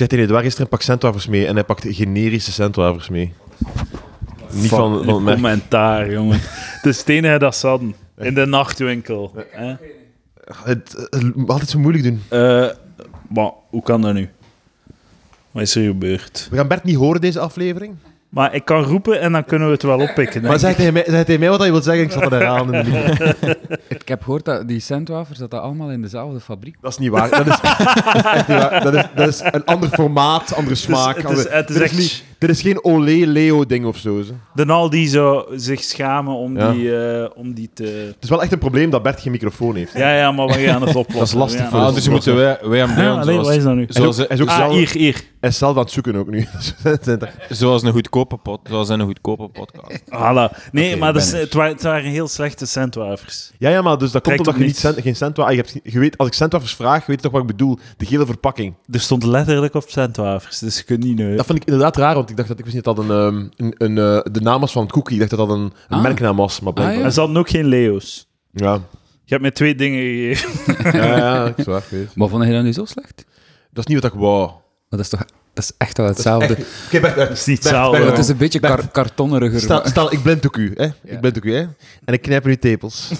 zei tegen Edouard gisteren, pak centwafers mee. En hij pakt generische centwafers mee. Niet van, van, merk. commentaar, jongen. Het enige dat ze hadden. In de nachtwinkel. hè. Het, het, altijd zo moeilijk doen. Eh, maar hoe kan dat nu? Wat is er gebeurd? We gaan Bert niet horen deze aflevering. Maar ik kan roepen en dan kunnen we het wel oppikken. Maar zeg tegen mij, zeg tegen mij wat je wilt zeggen. Ik zat er aan in de. Ik heb gehoord dat die centwafers dat dat allemaal in dezelfde fabriek Dat is niet waar. Dat is, dat is echt niet waar. Dat is, dat is een ander formaat, andere smaak. het is- andere- het is dit, echt- niet, dit is geen Olé-Leo-ding of zo. Ze. De al die zo zich schamen om, Ja. die, eh, om die te... Het is wel echt een probleem dat Bert geen microfoon heeft. Ja, ja, maar we gaan het oplossen. Dat is lastig voor het Ah, dus je moeten wij, wij hem doen alleen, wat is zoals, dat nu? zoals, Hij is ook Ah, zelf, hier, hier. hij is zelf aan het zoeken ook nu. Er- zoals een goedkope, pod, zoals in een goedkope podcast. Voilà. Nee, Oké, maar dat is, er. het, waren, het waren heel slechte centwafers. ja, ja, maar dus dat komt Trekt omdat op je niet niets. cent, geen centwa... ah, Je, hebt, je weet, als ik centwafers vraag, weet je toch wat ik bedoel? De gele verpakking. Er stond letterlijk op centwafers, dus je kunt niet neuken. Dat vond ik inderdaad raar, want ik dacht dat ik wist niet dat dat een, ehm, een, een, eh, de naam was van het cookie. Ik dacht dat dat een, een Ah. merknaam was, maar blijkbaar. Ah, Er zaten ook geen Leo's. ja. Je hebt mij twee dingen gegeven. Ja, ja, ik zwaar geweest. Maar vond je dat nu zo slecht? Dat is niet wat ik wou. Maar dat is toch dat is echt wel hetzelfde. Oké, Bert, Bert, Dat is niet hetzelfde. Het is een beetje kar kartonneriger. Stel, stel, ik blinddoek u, hè? Ik blinddoek u, hè? En ik knijp uw tepels.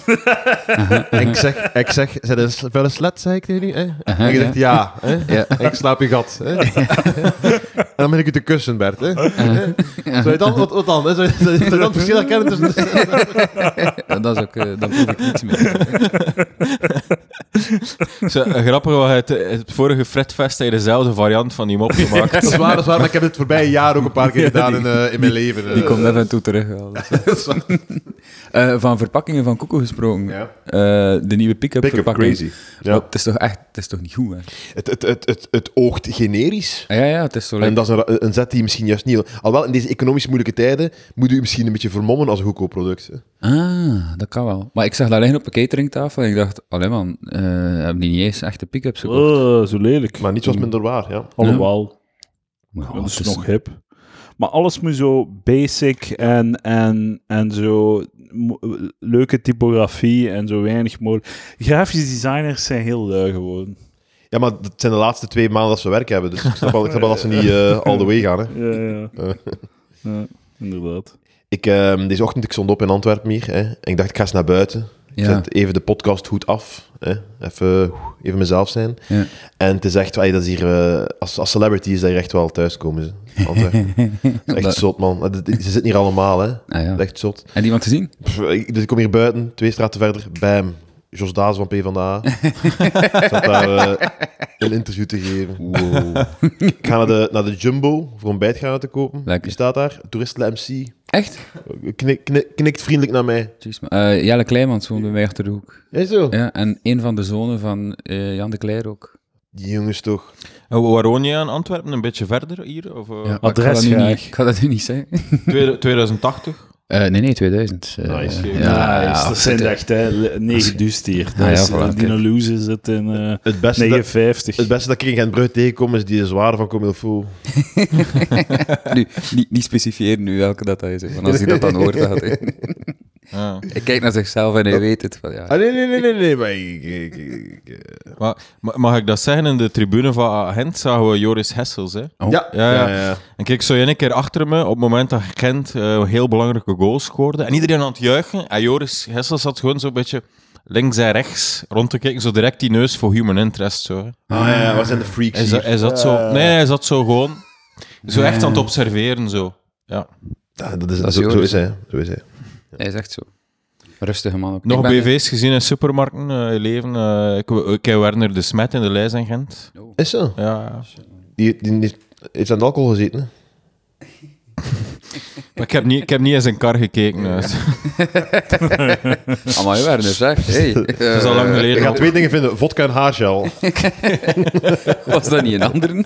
en ik zeg, ik zeg, zijn dat een vuile slet, zei ik tegen u, hè? Aha, en je zegt ja, hè? Ja. En ik slaap in gat, hè? en dan ben ik u te kussen, Bert, hè? Zou je dan, wat, wat dan? Hè? Zou, je, zou je dan het verschil herkennen tussen... Ja, dat is ook, eh, dan proef ik niets meer. Zo, eh, grappig, het, het vorige Fredfest had je dezelfde variant van die mop gemaakt. Dat is waar, dat is waar, maar ik heb het voorbije jaar ook een paar keer gedaan in, eh, in mijn leven. Die eh. komt even en toe terug. wel. Eh, van verpakkingen van koeken gesproken. Ja. Eh, de nieuwe pick-up Pick-up verpakking. crazy. Maar. Het is toch echt, het is toch niet goed, hè? Het, het, het, het, het oogt generisch. Ah, Ja, ja, het is zo. En dat is een, een zet die misschien juist niet... Alhoewel, in deze economisch moeilijke tijden moet u misschien een beetje vermommen als een goedkoop product. hè. Ah, dat kan wel. Maar ik zag dat liggen op een cateringtafel en ik dacht, allee man, eh, hebben die niet eens echte pick-ups gekocht? Oh, zo lelijk. Maar niets was minder waar, ja. Allemaal. Ja, dat is het nog hip. Maar alles moet zo basic en, en, en zo leuke typografie en zo weinig mogelijk. Grafische designers zijn heel lui geworden. Ja, maar dat zijn de laatste twee maanden dat ze werk hebben. Dus ik snap wel, ik snap wel dat ze niet eh, all the way gaan. Hè. Ja, ja. Eh. ja inderdaad. Ik, ehm, deze ochtend, ik stond op in Antwerpen hier. Hè, en ik dacht, ik ga eens naar buiten. Ik Ja. zet even de podcast goed af. Hè, even, even mezelf zijn. Ja. En het is echt, dat is hier, eh, als, als celebrity is dat hier echt wel thuiskomen. Ze. Echt Dat- zot, man. Ze zitten hier allemaal, hè. Ah, ja. Echt zot. En iemand? Pff, ik, dus ik kom hier buiten, twee straten verder, bam. Jos Daas van PvdA. Zat daar eh, een interview te geven. Wow. Ik ga naar de, naar de Jumbo voor ontbijt gaan te kopen. Lekker. Die staat daar, toeristen MC. Echt? Knik, knik- knikt vriendelijk naar mij. Jeez. Eh, Jelle Kleimans woont bij mij achter de hoek. Ja, zo. Ja, en een van de zonen van eh, Jan de Cler ook. Die jongens toch. En waar woon je aan Antwerpen? Een beetje verder hier? Of, Ja, ik ga adres dat nu graag. niet- Ik ga dat nu niet zeggen. tweede- 2080? Eh, nee, nee, 2000. eh, Nice. ja, Ja, ja, dat zijn het- echt hè, 9 duist hier. Dat Ah, ja, is, voilà, eh. Loose zit in eh, Het beste, dat, 59. het beste dat ik in Gentbrugge tegenkom is die zware van Comilfo. nu, niet, niet specifieren nu welke dat is, hè, want als hij dat dan hoort, dan gaat hij... Ja. Hij kijkt naar zichzelf en hij weet het. Van, ja. Ah, nee, nee, nee, nee, nee, maar ik... ik, ik- ik- Maar, ma- mag ik dat zeggen? In de tribune van Gent zagen we Joris Hessels. Hè? Oh. Ja, Ja, ja. ja. En kijk, zo een keer achter me, op het moment dat Gent eh, heel belangrijke goals scoorde. En iedereen aan het juichen. En Joris Hessels zat gewoon zo'n beetje links en rechts rond te kijken. Zo direct die neus voor human interest. Zo, hè. Ah ja, wat zijn de freaks Hij, za- hier? hij zat zo... Nee, hij zat zo gewoon... Zo echt aan het observeren, zo. Ja. Dat is, Dat is zo, zo is hij. Zo is hij. Hij is echt zo. Rustige man ook. Nog Ik BV's gezien in supermarkten uh, leven. Eh, ik, ik heb Werner de Smet in de lijst in Gent. Is zo? Ja. Die, die, die heeft aan de alcohol gezeten, hè? Maar ik heb niet, ik heb niet eens een kar gekeken. dus. Amai, Werner, zeg. Hey. Dat is al lang geleden. gaat twee dingen vinden. Vodka en haargel. Was dat niet een andere?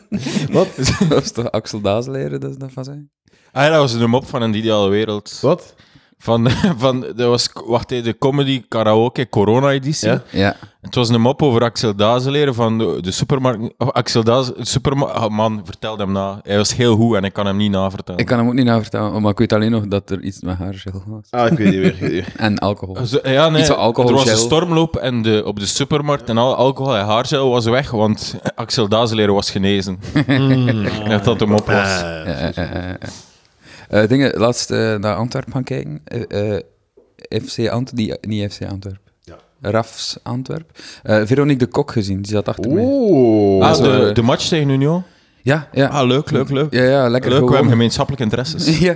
Wat? Dat was toch Axel Daas leren dat ze dat van zijn? Ah, ja, dat was een mop van een ideale wereld. Wat? Van, van, dat was, wacht even, de comedy karaoke corona-editie. Ja? Ja. Het was een mop over Axel Dazeleren van de, de supermarkt. Axel Daze, supermarkt. Oh man, vertel hem na. Hij was heel goed en ik kan hem niet navertellen. Ik kan hem ook niet navertellen, maar ik weet alleen nog dat er iets met haargel was. Ah, ik weet niet meer. weet. En alcohol. Zo, ja, nee, Iets van alcohol, er was een stormloop en de, op de supermarkt en al alcohol en haargel was weg, want Axel Dazeleren was genezen. dat dat hem op was. Ah, Ja, ja, Eh, dingen, laatst eh, naar Antwerpen gaan kijken. Eh, eh, FC Antwerpen, niet FC Antwerpen. Ja. Rafs Antwerpen. Eh, Veronique de Kok gezien, die zat achter mij. Oeh. Ah, zo, de, de match tegen Union? Ja, ja. Ah, leuk, leuk, leuk. Ja, ja, lekker Leuk, we hebben gewoon. gemeenschappelijke interesses. Ja,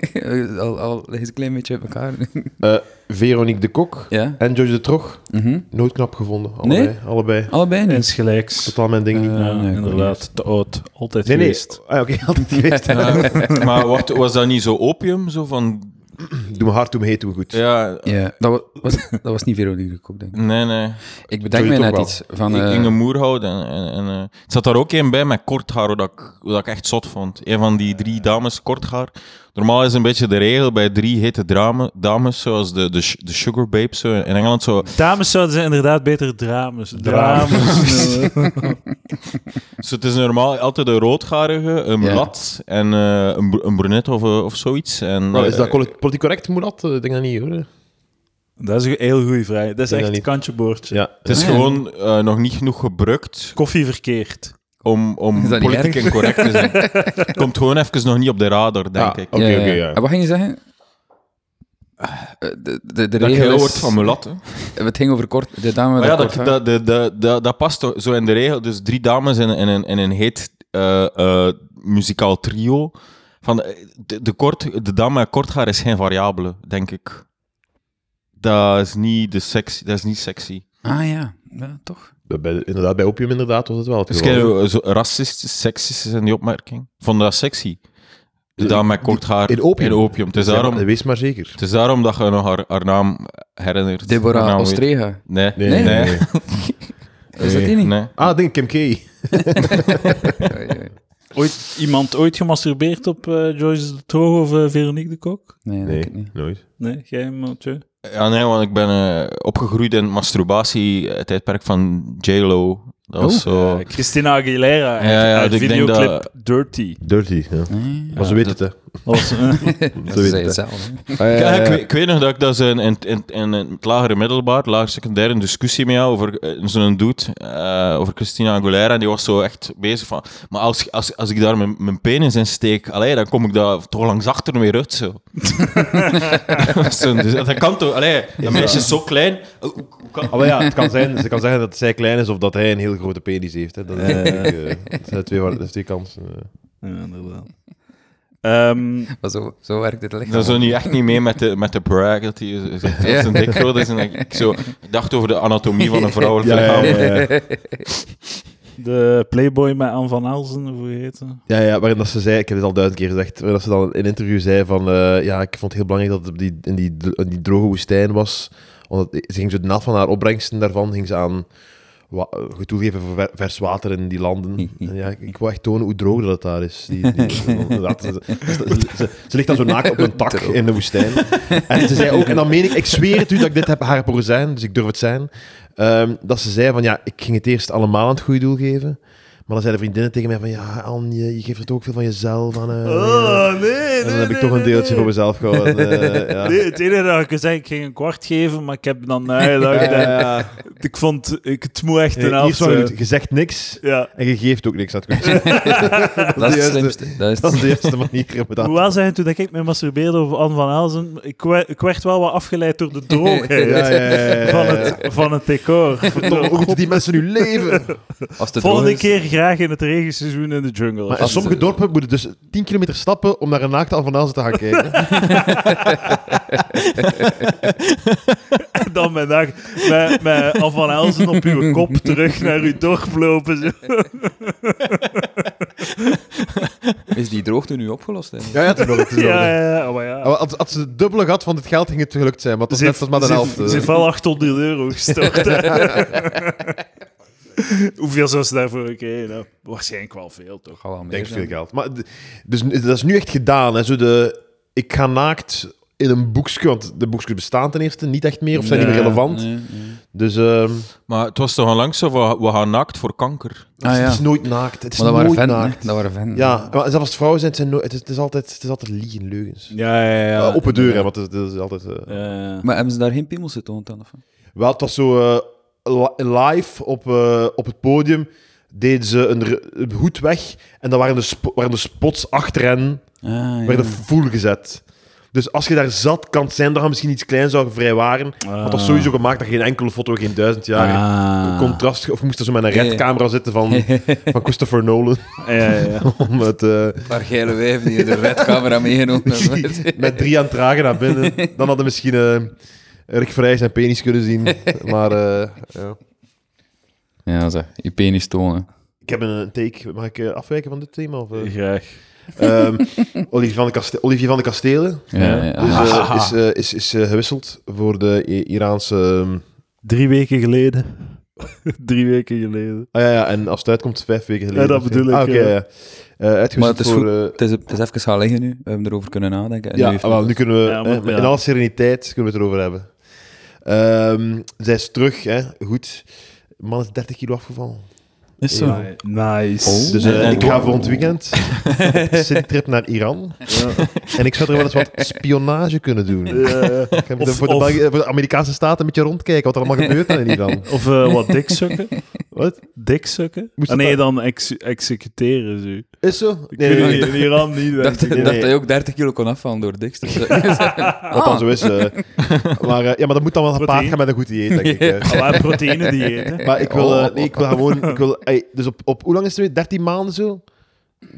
al, al ligt een klein beetje uit elkaar. Eh, Veronique de Kok ja. en Joyce de Trog. Mhm. Nooit knap gevonden. Allebei. Nee? Allebei. Allebei niet. Insgelijks. Totaal mijn ding niet. Eh, Ja, nee, ik inderdaad. Te oud. Altijd nee, nee. geweest. Ah, Oké, altijd geweest. Ja, maar wacht, was dat niet zo opium? Zo van, Doe me hard, doe me heet, doe me goed. ja, Ja, dat wa- was, dat was niet Veronique de Kok, denk ik. nee, nee. Ik bedenk mij net wel. iets van... Ik eh, Inge Moerhout en, en, en eh, het zat daar ook een bij met kort haar, wat ik, wat ik echt zot vond. Een van die drie dames, kort haar. Normaal is een beetje de regel bij drie hete drame, dames, zoals de, de, de Sugar Babes zo, in Engeland. Zo. Dames zouden ze inderdaad beter drames. Drames. Dus het is normaal altijd een roodgarige, een Ja. mulat en eh, een, een brunet of, eh, of zoiets. En, Nou, is dat eh, politiek correct, Murat? Ik denk dat niet, hoor. dat is een heel goede vraag. Dat is echt een kantje boordje. Ja. Het is Ah, ja. gewoon eh, nog niet genoeg gebruikt Koffie verkeerd. Om, om politiek erg? incorrect te zijn. Het komt gewoon even nog niet op de radar, denk Ah, ik. Oké, ja, oké, ja. ja. En wat ging je zeggen? Eh, De, de, de Dat ik regel heel is... woord van mulat. Het ging over kort... De dame met ja, dat, dat, dat, dat, dat, dat past zo in de regel. Dus drie dames in, in, een- in een heet eh, eh, muzikaal trio. Van de, de, kort, de dame met kort haar is geen variabele, denk ik. Dat is niet, de sexy, dat is niet sexy. Ah ja, ja toch. Bij, inderdaad, bij opium inderdaad was het wel het Dus geval. kijk, zo racistisch, seksistisch in die opmerking. Vond dat sexy? De dame met kort haar in opium? In opium. Het is Ja, daarom, maar Wees maar zeker. het is daarom dat je nog haar, haar naam herinnert. Deborah naam. Ostrega. Nee. Nee, Nee. nee, nee. Is dat die niet? Nee. Ah, ik denk Kim K. Ooit, iemand ooit gemasturbeerd op eh, Joyce de Trog of eh, Veronique de Kok? Nee, dat Nee, ik niet. nooit. Nee, jij, Mathieu? Ja, nee, want ik ben eh, opgegroeid in masturbatie, het tijdperk van J-Lo. Dat was Oh. zo... Eh, Christina Aguilera. Ja, ja, uit ik denk videoclip dat- Dirty. Dirty, ja. Nee. Maar ze weten het, hè. Was. Ah, ja, ik, weet, ik weet nog dat ik dat in, in, in, in het lagere middelbaar, lager secundair, een discussie mee had over eh, zo'n dude, eh, over Christina Aguilera. En die was zo echt bezig van, maar als, als, als ik daar mijn, mijn penis in steek, allee, dan kom ik daar toch langs achter weer uit, zo. Zo, dus dat kan toch, allee, dat meisje is zo klein. Kan- Ah, maar ja, het kan zijn, ze kan zeggen dat zij klein is of dat hij een heel grote penis heeft. Hè. Dat, is, eh, dat zijn twee, twee kansen. eh. ja, inderdaad. Ehm, Maar zo, zo werkt het lichaam. Dat zo niet echt niet mee met de, met de brag dat hij dat Ja. zijn dik groot is. En dat ik, zo, ik dacht over de anatomie van een vrouwelijk Ja, ja, lichaam. ja, ja. de Playboy met Anne van Elzen, hoe heet ze? Ja, ja, waarin dat ze zei, ik heb het al duizend keer gezegd, waarin dat ze dan in een interview zei van, eh, ja, ik vond het heel belangrijk dat het op die, in, die, in die droge woestijn was, omdat ze ging zo de helft van haar opbrengsten daarvan, ging ze aan toegeven voor ver- vers water in die landen. En ja, ik wil echt tonen hoe droog dat het daar is. Die, die, ze, ze, ze- ze ligt dan zo naakt op een tak in de woestijn. En ze zei ook, en dan meen ik, ik zweer het u dat ik dit heb haar horen zijn, dus ik durf het zijn, ehm, dat ze zei van, ja, ik ging het eerst allemaal aan het goede doel geven, dan zeiden vriendinnen tegen mij van, ja, Anne, je, geeft het ook veel van jezelf. Aan, eh, ja. nee, En dan heb ik toch een deeltje voor mezelf gehouden. eh, ja. Nee, het enige dat ik zei, ik ging een kwart geven, maar ik heb dan nagedacht. Ja, en ja, ja. Ik vond, ik, het moet echt een Eh, helft Hier zou je zijn. het- je zegt niks Ja. en je geeft ook niks. Dat, is de Dat is het juiste- slimste. Dat is dat is de eerste manier om dat Hoe was hij toen dat ik me masturbeerde over Anne van Elzen? Ik, we- ik werd wel wat afgeleid door de droogheid Ja, ja, ja, ja, ja. van, het, van het decor. Hoe moeten die mensen nu leven? Als de Volgende keer graag in het regenseizoen in de jungle. Maar in Als sommige dorpen moeten dus 10 kilometer stappen om naar een naakte Elzen te gaan kijken. En dan met, dag, met, met Anne van Elzen op uw kop terug naar uw dorp lopen. Zo. Is die droogte nu opgelost? Hè? Ja, ja, het is nog het is nog- Ja, ja, ja, maar ja. Maar Als, als ze het dubbele had van dit geld, ging het gelukt zijn. Maar het was Ze net als maar de ze helft. heeft- eh. ze heeft wel 800 euro gestort. Hoeveel zou ze daarvoor gekregen? Nou, waarschijnlijk wel veel, toch? Meer denk zijn. veel geld. Maar dus, dat is nu echt gedaan. Hè. Zo de, ik ga naakt in een boekje, want de boekjes bestaan ten eerste niet echt meer, of zijn niet meer relevant. Nee, nee. Dus ehm, Maar het was toch al lang zo van, we gaan naakt voor kanker. Ah, het ja. is nooit naakt. Het is Maar dat waren nooit naakt. Dat waren. Ja, maar zelfs vrouwen zijn, het, zijn nooit- het, is, het, is altijd, het is altijd liegen, leugens. Ja, ja, ja. Eh, op de deur, hè, want het, het is altijd... eh, Ja. Maar hebben ze daar geen piemels getoond dan? Of? Wel, het was zo eh, live op, eh, op het podium. Deden ze een, hoed weg en dan waren de, waren de spots achter hen Ah, ja. werden full gezet. Dus als je daar zat, kan het zijn dat je misschien iets klein zou vrijwaren. Want dat was sowieso gemaakt dat geen enkele foto, geen duizend jaar Ah. contrast... Of moest er zo met een redcamera zitten van, van Christopher Nolan. Ja, ja, ja. Om het eh, Een paar geile wijven die de redcamera meegenomen hebben. met drie aan het dragen naar binnen. Dan hadden misschien eh Rick Vrij zijn penis kunnen zien. Maar eh, ja. Ja, zeg. Je penis tonen. ik heb een take. Mag ik eh, afwijken van dit thema? Of, eh? Graag. Ehm, Olivier, van de Kaste- Olivier van de Kastelen Ja, ja. is, Ah, eh, is, eh, is, is eh, gewisseld voor de I- Iraanse... ehm, Drie weken geleden. Drie weken geleden. ah ja, ja, en als het uitkomt, vijf weken geleden. Ja, dat bedoel ik, Ah, oké, ja. ja. Eh, uitgewisseld Maar het is voor... goed. eh, Het is, het is even gaan liggen nu. We hebben erover kunnen nadenken. En ja, nu heeft ah, wel, het- nu kunnen we Ja, eh, maar- ja. in alle sereniteit kunnen we het erover hebben. Ehm, zij is terug, hè. goed. De man is 30 kilo afgevallen. Is zo. Ja, Nice. Oh. Dus eh, ik ga volgend weekend op citytrip naar Iran. En ik zou er wel eens wat spionage kunnen doen. Ik ga Of- voor, de of- Belgi- voor de Amerikaanse staten een beetje rondkijken wat er allemaal gebeurt in Iran. Of eh, wat diksukken. Wat? Diksukken? Moest Ah, nee, dan- dan ex executeren ze. u. Is zo? Ik Nee, weet nee, niet, nee. in Iran niet. denk dacht, ik. dacht nee. je ook 30 kilo kon afvallen door dikste. Wat dan zo is. eh. maar, eh, ja, maar dat moet dan wel gepaard Proteïne. gaan met een goed dieet, denk ik. eh. Alle proteïne dieet. Maar ik wil, eh, Oh. nee, ik wil gewoon... Ik wil, ey, dus op, op, hoe lang is het weer? 13 maanden zo?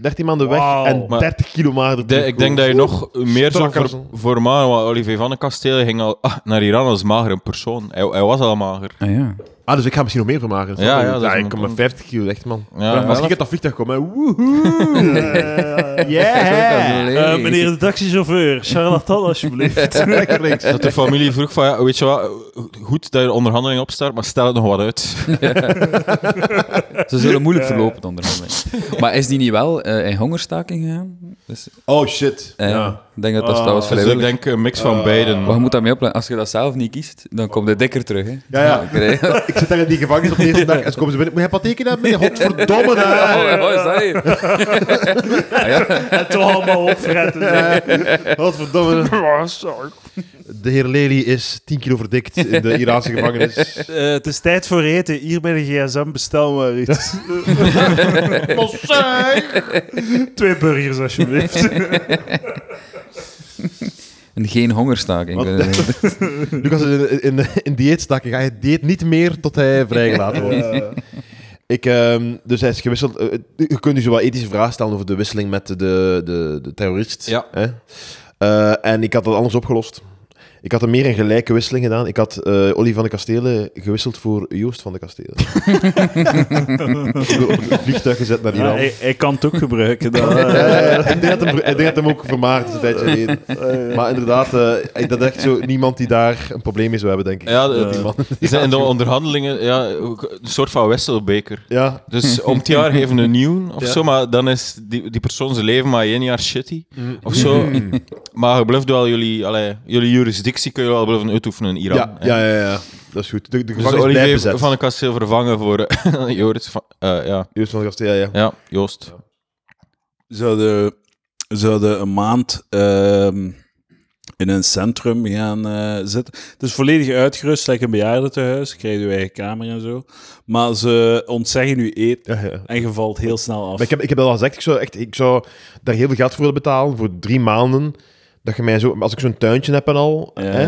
13 maanden weg Wauw. en Maar 30 kilo mager De- ik denk dat je nog meer zo Strakker voor, zo. voor mager, want Olivier van den Kasteel ging al ah, naar Iran als magere persoon. Hij, hij was al mager. Ah ja. Ah, dus ik ga misschien nog meer vermageren. Ja, ja, dat is ik een- kom met 50 kilo, echt, man. Ja, maar als ik uit dat vliegtuig kom, hè, woehoe. Yeah! Eh, meneer de taxichauffeur, charlatan alsjeblieft. Lekker niks. Dat de familie vroeg van, ja, weet je wat, goed dat je de onderhandeling opstart, maar stel het nog wat uit. Ze zullen moeilijk verlopen, de onderhandeling. Maar is die niet wel eh, in hongerstaking gegaan? Dus, Oh, shit. eh, ja. Ik denk dat dat, dat was Dus ik denk een mix van Ah. beiden. Maar je moet daarmee opletten. Als je dat zelf niet kiest, dan komt de dikker terug. Hè. Ja, ja. Je- Ik zit daar in die gevangenis op de eerste dag en ze komen ze binnen. Moet je hypotheken hebben? Meneer, godverdomme, hè. Oh, wat is dat hier? Ah, ja. En toch allemaal opfretten. Eh, Godverdomme. De heer Lely is 10 kilo verdikt in de Iraanse gevangenis. Eh, het is tijd voor eten. Hier bij de gsm, bestel maar iets. Twee burgers, alsjeblieft. En geen hongerstaking. Eh, Lucas is in, in, in dieet stak. Ga je dieet niet meer tot hij vrijgelaten wordt. Ik, ehm, dus hij is gewisseld. eh, je kunt dus wel ethische vragen stellen over de wisseling met de, de, de terrorist. Ja. Hè? Eh, en ik had dat anders opgelost. Ik had een meer een gelijke wisseling gedaan. Ik had eh Olly van de Kastelen gewisseld voor Joost van de Kastelen. op een vliegtuig gezet naar Ja, Iran. hij, hij kan het ook gebruiken. Dat, Eh, ik denk dat hem, ik denk dat hem ook vermaakt is een tijdje geleden. Maar inderdaad, eh, dat is echt zo niemand die daar een probleem mee zou hebben, denk ik. Ja, Dat die man- Die zijn in de onderhandelingen ja, een soort van wisselbeker. Ja, Dus om het jaar geven een nieuw of Ja. zo, maar dan is die, die persoon zijn leven maar één jaar shitty of zo. Mm. Maar je blijft wel jullie, allee, jullie jurisdictie kun je wel blijven uitoefenen in Iran. ja, ja, ja, ja, dat is goed. De, de Dus gevangenis blijft Olivier bezet. van de Kasteel vervangen voor eh, Joris van... eh, ja. Joost van de ja, ja. Joost. zouden, zouden een maand ehm, in een centrum gaan eh, zitten. Het is volledig uitgerust, like een bejaardentehuis. Krijg je je eigen kamer en zo. Maar ze ontzeggen je eten Ja, ja. en je valt heel snel af. Maar ik heb, ik heb dat al gezegd, ik zou, echt, ik zou daar heel veel geld voor willen betalen, voor drie maanden. Dat je mij zo, als ik zo'n tuintje heb en al, Ja. hè,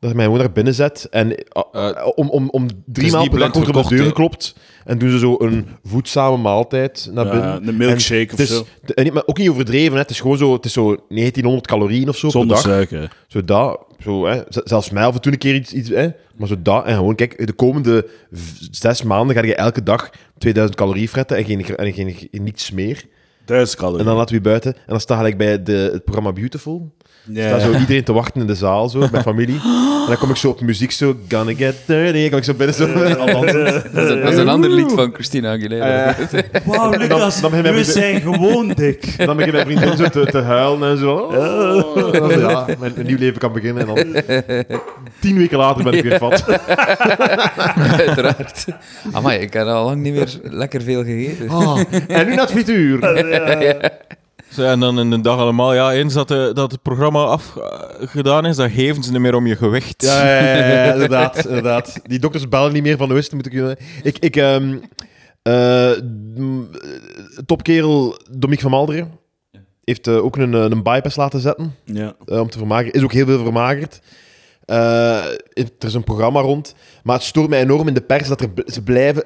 dat je mij gewoon daar binnen zet. En eh, Eh, om, om, om drie niet per dag wordt er op de deur geklopt. En doen ze zo een voedzame maaltijd naar Ja, binnen. een milkshake En of is, zo. de- en niet- maar ook niet overdreven, hè. het is gewoon zo, het is zo 1900 calorieën of zo Zonder per dag. suiker. Zo dat, zo, hè. Zelfs mij af en toe een keer iets, iets hè. maar zo dat. En gewoon, kijk, de komende zes maanden ga je elke dag 2000 calorieën fretten en, geen, en geen, niets meer. Thuis calorieën. En dan laten we je buiten. En dan sta gelijk bij de, het programma Beautiful. Ja. Staat zo iedereen te wachten in de zaal, zo, met familie. En dan kom ik zo op muziek, zo, gonna get dirty. Dan kom ik zo binnen, zo. Dat is, een, dat is een ander lied van Christina Aguilera. Wauw, Lucas, dan we zijn gewoon dik. Dan begin mijn vriendin zo te, te huilen en zo. Oh. En dan zo, ja, mijn, mijn nieuw leven kan beginnen. En dan tien weken later ben ik weer vat. Uiteraard. Amai, ik heb al lang niet meer lekker veel gegeten. Ah, en nu naar het frituur. En dan in de dag allemaal, ja, eens dat, de, dat het programma afgedaan is, dan geven ze niet meer om je gewicht. Ja, ja, ja, ja, ja, inderdaad, inderdaad. Die dokters bellen niet meer van, is het, moet ik... Ik, ik ehm, eh, topkerel Dominique van Malderen heeft eh, ook een, eh, een bypass laten zetten. Ja. eh, om te vermageren. Is ook heel veel vermagerd. Eh, er is een programma rond. Maar het stoort mij enorm in de pers dat er, ze blijven...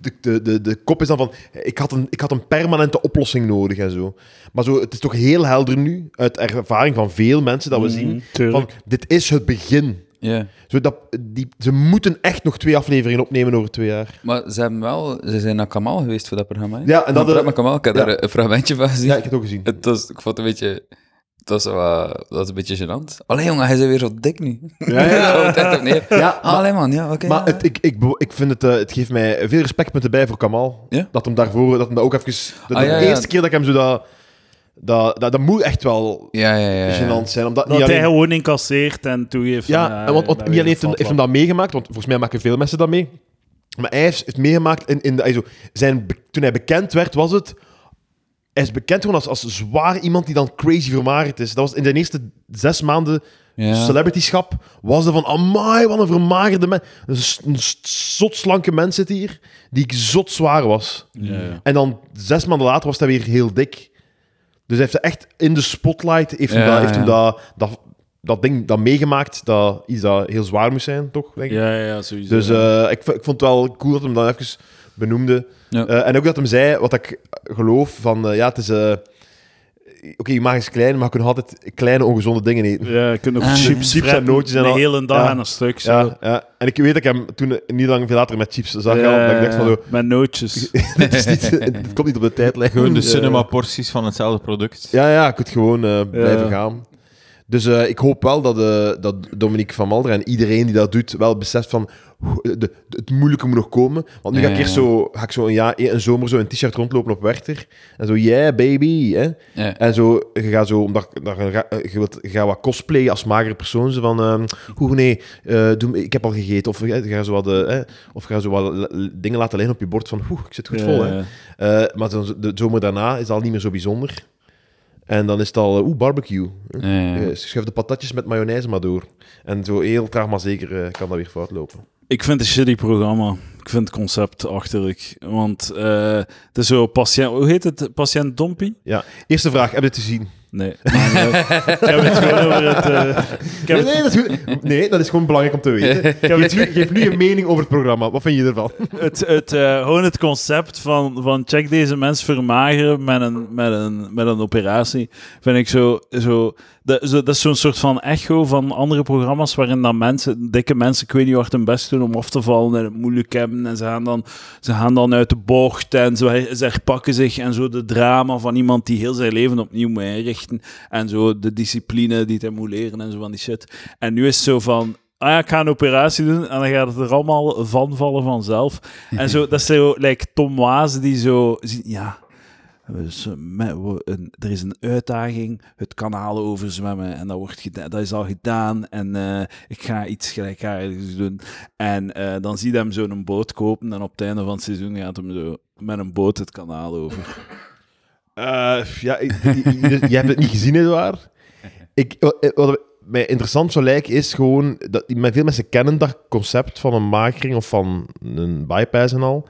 De, de, de, de kop is dan van... Ik had, een, ik had een permanente oplossing nodig en zo. Maar zo, het is toch heel helder nu, uit ervaring van veel mensen dat we zien, Mhm, tuurlijk. van dit is het begin. Ja. Zo dat, die, ze moeten echt nog twee afleveringen opnemen over twee jaar. Maar ze hebben wel... Ze zijn naar Kamal geweest voor dat programma. hè? Ja, en dat... Naar eh, Kamal, ik heb ja. daar een fragmentje van gezien. ja, ik heb het ook gezien. Het was, ik vond het een beetje... Het was, wel- dat was een beetje gênant. Allee, jongen, hij is weer zo dik nu. Ja, ja, ja. Het neer. Ja, Allee, man, ja, oké. Maar ja. het, ik, ik, ik vind het, eh, het geeft mij veel respectpunten bij voor Kamal. Ja? Dat hem daarvoor, dat hem dat ook even... De, Ah, de eerste keer dat ik hem zo dat... Dat, dat, dat moet echt wel Ja, ja, ja. ja. gênant zijn. Omdat Dat niet hij alleen, gewoon incasseert en toegeeft. ja, van, en want, want niet alleen heeft, hem, heeft dat meegemaakt, want volgens mij maken veel mensen dat mee. Maar hij heeft, heeft meegemaakt in, in de, also, zijn, toen hij bekend werd, was het. Hij is bekend gewoon als, als zwaar iemand die dan crazy vermagerd is. Dat was in de eerste zes maanden Ja. celebrityschap. Was er van, amai, wat een vermagerde man. Een, een zot slanke mens zit hier, die zot zwaar was. Ja. En dan zes maanden later was hij weer heel dik. Dus hij heeft echt in de spotlight heeft hem, Ja, dat, heeft hem dat, dat, dat ding dat meegemaakt, dat iets dat heel zwaar moest zijn, toch? Denk ik. Ja, ja, sowieso. Dus eh, ik, ik vond het wel cool dat hem dat even benoemde. Ja. Eh, en ook dat hem zei, wat ik geloof, van eh, ja, het is... eh, Oké, je mag eens klein, maar je kunt nog altijd kleine ongezonde dingen eten. ja, je kunt nog Ah, chips, chips en nootjes en de hele dag Ja. aan een stuk. Zo. Ja, ja, en ik weet dat ik hem toen niet lang veel later met chips zag. Ja, al, dat ik dacht van, zo, Met nootjes. dit, is niet, dit komt niet op de tijdlijn. Gewoon de cinema-porties van hetzelfde product. Ja, ja, ik kunt gewoon eh, blijven Ja. gaan. Dus eh, ik hoop wel dat, eh, dat Dominique van Malder en iedereen die dat doet, wel beseft van hoe- de, de- het moeilijke moet nog komen. Want nu ga ik eerst zo, ga ik zo een, jaar, een zomer zo een t-shirt rondlopen op Werchter. En zo, yeah, baby. Hè? En zo, je gaat zo, omdat dat je, ga- wilt, je gaat wat cosplayen als magere persoon. Zo van, ehm hoe nee, eh, doe, ik heb al gegeten. Of eh, je gaat zo wat, eh, hè, of je gaat zo wat dingen laten liggen op je bord van, oeh, ik zit goed vol. Hè? Eh, maar dan, de zomer daarna is al niet meer zo bijzonder. En dan is het al, eh, oeh, barbecue. Ja, ja, ja. Eh, schuif de patatjes met mayonaise maar door. En zo heel traag maar zeker eh, kan dat weer fout lopen. Ik vind het een shitty programma. Ik vind het concept achterlijk. Want het is zo patiënt... Hoe heet het? Patiënt Dompie? Eerste vraag, heb je het gezien? Nee. uit. ik heb het gewoon over het... eh, ik heb Nee, nee, dat is goed. nee, dat is gewoon belangrijk om te weten. Geef nu, geef nu een mening over het programma. Wat vind je ervan? het, het, eh, gewoon het concept van, van check deze mens vermageren met een, met een, met een operatie, vind ik zo... zo, dat, is zo'n soort van echo van andere programma's waarin dan mensen, dikke mensen, ik weet niet wat hun best doen om af te vallen en het moeilijk hebben en ze gaan dan, ze gaan dan uit de bocht en zo, ze herpakken zich en zo de drama van iemand die heel zijn leven opnieuw moet inrichten en zo de discipline die hij moet leren en zo van die shit. En nu is het zo van... Ah ja, ik ga een operatie doen en dan gaat het er allemaal van vallen vanzelf. En zo, dat is zo, like Tom Waas die zo, ja, we- een- er is een uitdaging, het kanaal overzwemmen en dat, wordt dat is al gedaan en eh, ik ga iets gelijkaardigs doen. En eh, dan zie je hem zo'n boot kopen en op het einde van het seizoen gaat hem zo met een boot het kanaal over. Eh, ja, je, hebt het niet gezien, Edouard. Ik, wat mij interessant zou lijken, is gewoon... Dat, veel mensen kennen dat concept van een makering of van een bypass en al.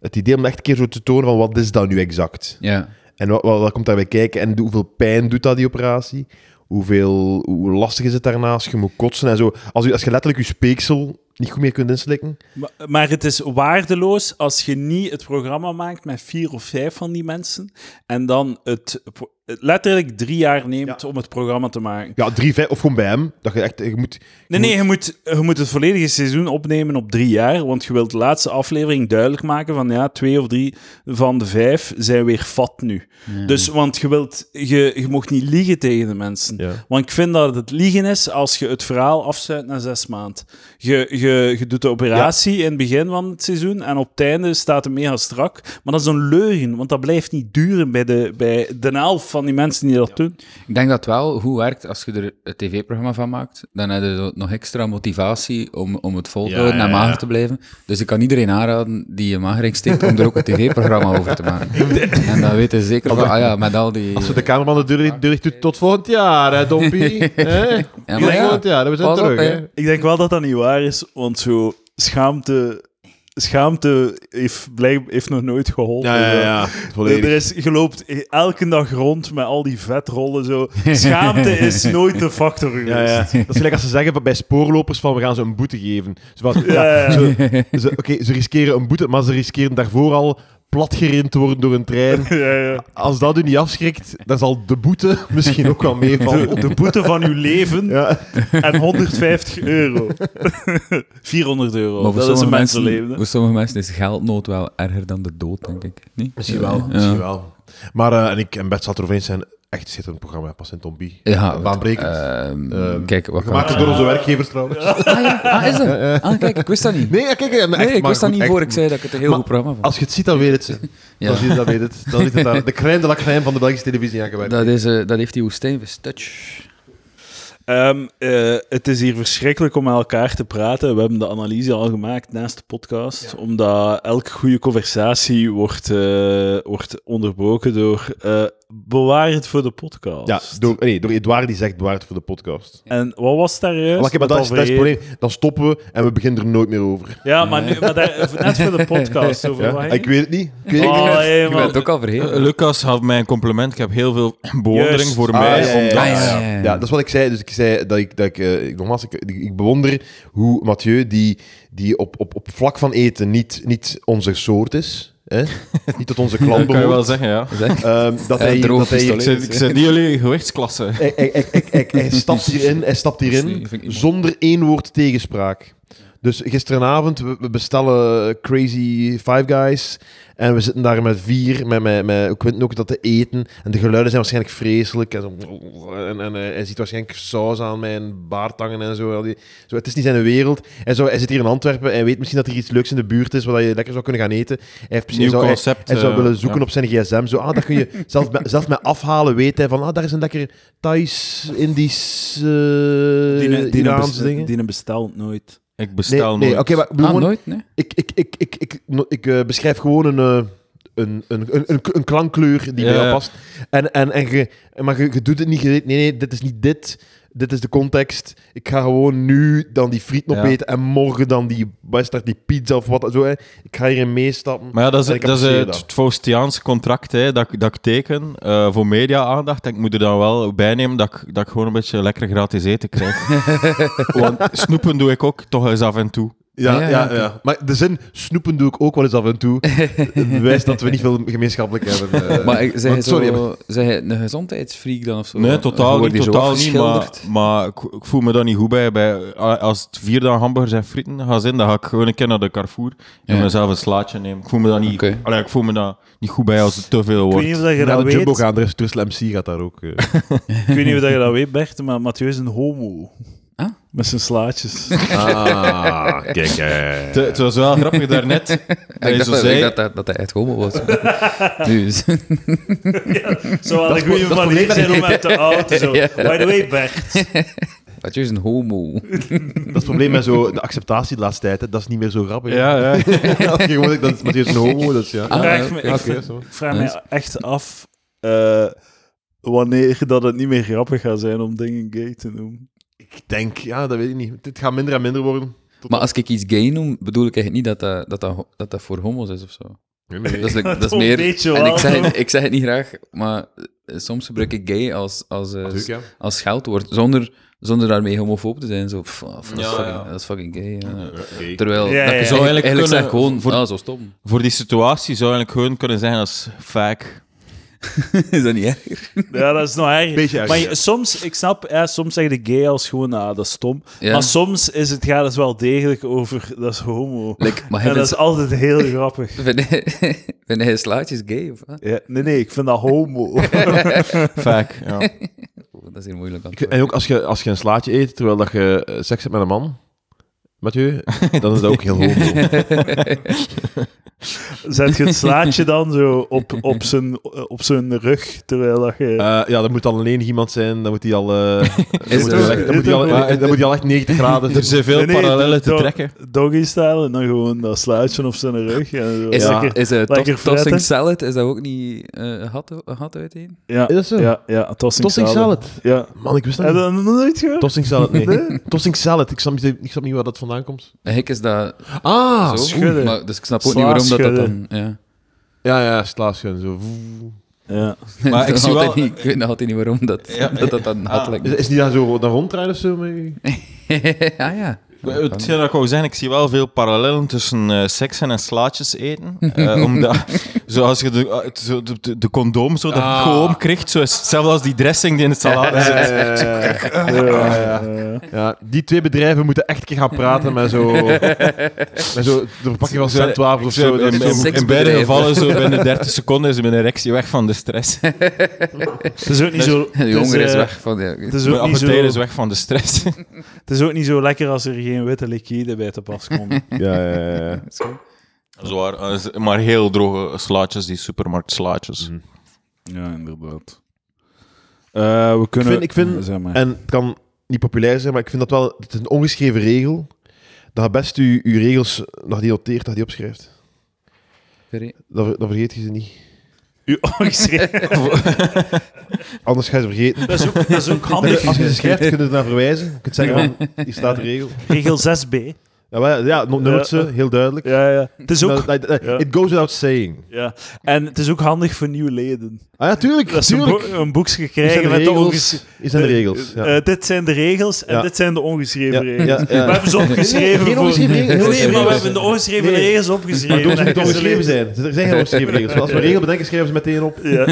Het idee om echt een keer zo te tonen van wat is dat nu exact? Ja. En wat, wat, wat komt daarbij kijken? En hoeveel pijn doet dat, die operatie? Hoeveel, hoe lastig is het daarnaast? Je moet kotsen en zo. Als, je, als je letterlijk je speeksel niet goed meer kunt inslikken. Maar, maar het is waardeloos als je niet het programma maakt met vier of vijf van die mensen en dan het, letterlijk drie jaar neemt om het programma te maken. Ja, drie, vijf, of gewoon bij hem. Dat je echt, je moet... Nee, nee, je moet, je moet het volledige seizoen opnemen op drie jaar, want je wilt de laatste aflevering duidelijk maken van ja, twee of drie van de vijf zijn weer fat nu. Dus, want je wilt, je, je mocht niet liegen tegen de mensen. Ja. Want ik vind dat het liegen is als je het verhaal afsluit na zes maanden. Je, je, je doet de operatie in het begin van het seizoen en op het einde staat het mega strak. Maar dat is een leugen, want dat blijft niet duren bij de, bij de helft van die mensen die dat doen. Ik denk dat wel goed werkt als je er een tv-programma van maakt. Dan heb je nog extra motivatie om, om het vol te Ja, houden en mager ja. te blijven. Dus ik kan iedereen aanraden die een magering stikt om er ook een tv-programma over te maken. En dan weten ze zeker van, ah ja, met al die... Als we de cameraman de deur, dicht doet tot volgend jaar, hè, Dompie? Hè? Ja, volgend jaar, we zijn terug, hè. Ik denk wel dat dat niet waar is, want zo schaamte, schaamte heeft, blijk, heeft nog nooit geholpen. Ja, ja, ja. Er is, je loopt elke dag rond met al die vetrollen. Zo. Schaamte is nooit de factor geweest. Ja, ja. Dat is gelijk als ze zeggen bij spoorlopers van we gaan ze een boete geven. Oké, ze riskeren een boete, maar ze riskeren daarvoor al platgerend te worden door een trein. Ja, ja. Als dat u niet afschrikt, dan zal de boete misschien ook wel meevallen. De, de boete van uw leven Ja. en 150 euro. 400 euro. Maar voor dat is een mensenleven. voor sommige mensen is geldnood wel erger dan de dood, denk ik. Niet? Misschien wel, Ja. misschien wel. Maar eh, en ik en Bert zat erover eens zijn echt schitterend programma, pas in Tombie. Ja, Baanbrekend. ehm, Ehm, kijk, wat Gemaakt door onze werkgevers trouwens. Ah, ja, ah, is dat? Ah, kijk, ik wist dat niet. Nee, ja, kijk, Nee, echt, ik maar wist dat niet echt. voor ik zei dat ik het een heel Maar goed programma vond. Als je het ziet, dan weet het. Ja. Je, dan weet het. Dan is het daar de crème de la crème van de Belgische televisie aangewerkt. Dat, is, eh, dat heeft die woestijnvis touch. Ehm, eh, het is hier verschrikkelijk om met elkaar te praten. We hebben de analyse al gemaakt naast de podcast, omdat elke goede conversatie wordt, eh, wordt onderbroken door eh, bewaar het voor de podcast. Ja, door, nee, door Edouard die zegt bewaar het voor de podcast. En wat was daar juist? Maar, dat, is, dat is het probleem. Dan stoppen we en we beginnen er nooit meer over. Ja, maar, nu, maar daar, net voor de podcast. Over Ja? wat ging Ik weet het niet. Ik weet het Oh, hey, bent het ook al vergeten. Eh, Lucas had mij een compliment. Ik heb heel veel bewondering Juist. voor Ah, mij. ja, ja, ja, omdat- Ah, ja, ja. ja, ja. Ja, dat is wat ik zei. Dus ik zei dat ik, dat ik, eh, ik nogmaals, ik, ik, ik bewonder hoe Mathieu, die, die op, op, op vlak van eten niet, niet onze soort is, hè? niet tot onze Dat klant kan je wel zeggen, ja. Zeg. ehm, dat, hij, dat hij. Ik zit, ik zit niet jullie gewichtsklasse. hij, hij, hij, hij, hij- hij stapt hierin, hij stapt hierin zonder één woord tegenspraak. Dus gisteravond, we, we bestellen Crazy Five Guys en we zitten daar met vier, met, met, met Quentin ook dat te eten. En de geluiden zijn waarschijnlijk vreselijk. En, zo, en, en eh, hij ziet waarschijnlijk saus aan mijn baardtangen en zo. Al die- zo. Het is niet zijn wereld. Hij, zou, hij zit hier in Antwerpen en hij weet misschien dat er iets leuks in de buurt is waar je lekker zou kunnen gaan eten. Hij, heeft, hij zou, concept. hij zou eh, willen zoeken ja. op zijn gsm. Zo, ah, dat kun je zelfs met, zelfs met afhalen weet hij van, ah, daar is een lekker Thais, Indisch, Die, die, Iraans dingen. die bestelt nooit. Ik Nee, bestel nee nooit. oké, maar Ah, gewoon, nooit, nee? ik, ik, ik, ik, ik, ik eh, beschrijf gewoon een, eh, een, een, een, een, een klankkleur die bij jou past. En, en, en je, maar je, doet het niet, je, nee, nee, dit is niet dit. Dit is de context. Ik ga gewoon nu dan die frieten Ja. opeten en morgen dan die, dat, die pizza of wat. Zo, hè. Ik ga hierin meestappen. Maar ja, dat is, dat is eh, apprecieer het. Faustiaanse contract hè, dat, ik- dat ik teken eh, voor media-aandacht. En ik moet er dan wel bij nemen dat ik, dat ik gewoon een beetje lekker gratis eten krijg. Want snoepen doe ik ook toch eens af en toe. Ja, Ah, ja, ja, ja. Maar de zin snoepen doe ik ook wel eens af en toe. Het bewijst dat we niet veel gemeenschappelijk hebben. eh. Maar ik- zeg want, sorry, zo, zeg je een gezondheidsfreak dan of zo? Nee, totaal wordt niet. Totaal niet maar, maar ik, ik voel me daar niet goed bij. bij. Als het vier dagen hamburgers en frieten gaan zijn, dan ga ik gewoon een keer naar de Carrefour en Ja. mezelf een slaatje nemen. Ik voel me daar niet, Oké. Allee, ik voel me daar niet goed bij als het te veel Ik weet wordt. niet of dat je naar dat de Jumbo weet. gaan, er is MC gaat daar ook. eh. Ik weet niet of dat je dat weet, Bert, maar Mathieu is een homo. Met zijn slaatjes. Ah, kijk. Het, het was wel grappig daarnet. dat je Ik zo dacht, zei, ik dacht dat, dat hij echt homo was. nu is Zo had Dat ik goede dat manier zijn om met- uit de auto. Zo. Ja. By the way, Bert. Mathieu is een homo. Dat is het probleem met zo, de acceptatie de laatste tijd. Hè. Dat is niet meer zo grappig. ja, ja. Als je gewoon dat is een homo, dus ja. Ah, vraag me- Ja, ik vraag Nice. me echt af eh, wanneer dat het niet meer grappig gaat zijn om dingen gay te noemen. Ik denk, ja, dat weet ik niet. Het gaat minder en minder worden. Tot- Maar als ik iets gay noem, bedoel ik eigenlijk niet dat dat, dat, dat, ho- dat, dat voor homo's is of zo. Nee, nee. Dat is, dat is meer... een beetje En ik zeg, het- ik zeg het niet graag, maar eh, soms gebruik ik gay als, als, eh, Natuurlijk, ja. als scheldwoord, zonder, zonder daarmee homofoob te zijn. Zo, pff, ah, dat, is fucking, ja. dat is fucking gay. Terwijl, Ja, dat ja, je zou eigenlijk, Eigenlijk eigenlijk zeg kunnen- gewoon, voor- ah, zo stom. Voor die situatie zou eigenlijk gewoon kunnen zeggen als vaak. is dat niet erger? Ja, dat is nog erger. Beetje Maar je- soms, ik snap, ja, soms zeg je gay als gewoon, ah, dat is stom. Ja. Maar soms is het, gaat het wel degelijk over, dat is homo. Like, maar en dat is altijd heel grappig. vind, hij, vind hij slaatjes gay, of wat? Ja, nee, nee, ik vind dat homo. Vaak, ja. Oh, dat is hier moeilijk Ik En ook als je, als je een slaatje eet terwijl dat je eh, seks hebt met een man, Mathieu, dan is dat ook heel homo. Zet je het slaatje dan zo op, op, zijn, op zijn rug, terwijl dat je... Eh, ja, dat moet dan alleen iemand zijn, dan moet hij al, eh, dan Is moet het hij al echt- dan moet hij al, Maar- dan moet hij al echt 90 graden. Er zijn veel Nee, nee, parallellen te trekken. Doggy style en dan gewoon dat sluitje op zijn rug. En zo. Is, Ja. is er Lekker tossing salad, is dat ook niet eh, een gat uiteen? Ja, Is dat zo? ja, ja, tossing, Tossing salad. salad. Ja. Man, ik wist dat Heb je niet. dat nog nooit gehoord? Tossing salad, nee. Tossing salad, ik snap, niet, ik snap niet waar dat vandaan komt. Hek is dat Ah, zo, schudden. maar, dus ik snap ook niet waarom dat, dat dan... Ja. ja, ja, slaasje zo. Ja. Maar ik zie wel- Niet, ik weet nog altijd niet waarom dat Ja. dat, dat dan had Ah. Is, is die dan zo dan ronddraaien of zo? met u? ah ja. Hetgeen dat ik wou zeggen, ik zie wel veel parallellen tussen eh seksen en slaatjes eten. Eh, omdat, zoals je de, eh, zo de, de, de condoom zo dat Ah. gewoon krijgt, zo is hetzelfde als die dressing die in het salade Ja, zit. ja, ja, ja. Ja, ja. Ja, die twee bedrijven moeten echt een keer gaan praten met zo... met zo de verpakking van of zo. in, in, beide gevallen, zo binnen 30 seconden is mijn erectie weg van de stress. Het is ook niet zo... De honger is eh, weg van... Ja. Het is Mijn ook niet zo... appetijt is weg van de stress. Het is ook niet zo lekker als er geen witte liquide bij te pas komt. Ja, ja, ja, ja. Zwaar, eh, maar heel droge slaatjes, die supermarktslaatjes. Mhm. ja, inderdaad. Eh, we kunnen... vind- ik vind- Zeg maar. En het kan niet populair zijn, maar ik vind dat wel... Het is een ongeschreven regel. Dat je best je, je regels nog die noteert, dat die opschrijft. Sorry. Dan, ver- dan vergeet je ze niet. U ongeschreven. Anders ga je ze vergeten. Dat is ook, dat is ook handig. Als je ze schrijft, kun je er naar verwijzen. Je kunt zeggen van, hier staat de regel. Regel 6b. Ja, maar ja, no- noot ze, heel duidelijk. Ja, ja. Het is ook... Like, uh, Ja. It goes without saying. Ja. En het is ook handig voor nieuwe leden. Ah ja, tuurlijk. Dat is een, tuurlijk. bo- een boekje krijgen de met de regels. ongeschreven... Hier zijn de regels. Ja. Eh, dit zijn de regels en Ja. dit zijn de ongeschreven Ja, regels. ja, ja. We hebben ze opgeschreven Geen voor... ongeschreven regels. Nee, nee, maar we hebben de ongeschreven regels Maar opgeschreven. En ongeschreven zijn. Er zijn geen ongeschreven regels. Als we een regel bedenken, schrijven ze meteen op. Ja.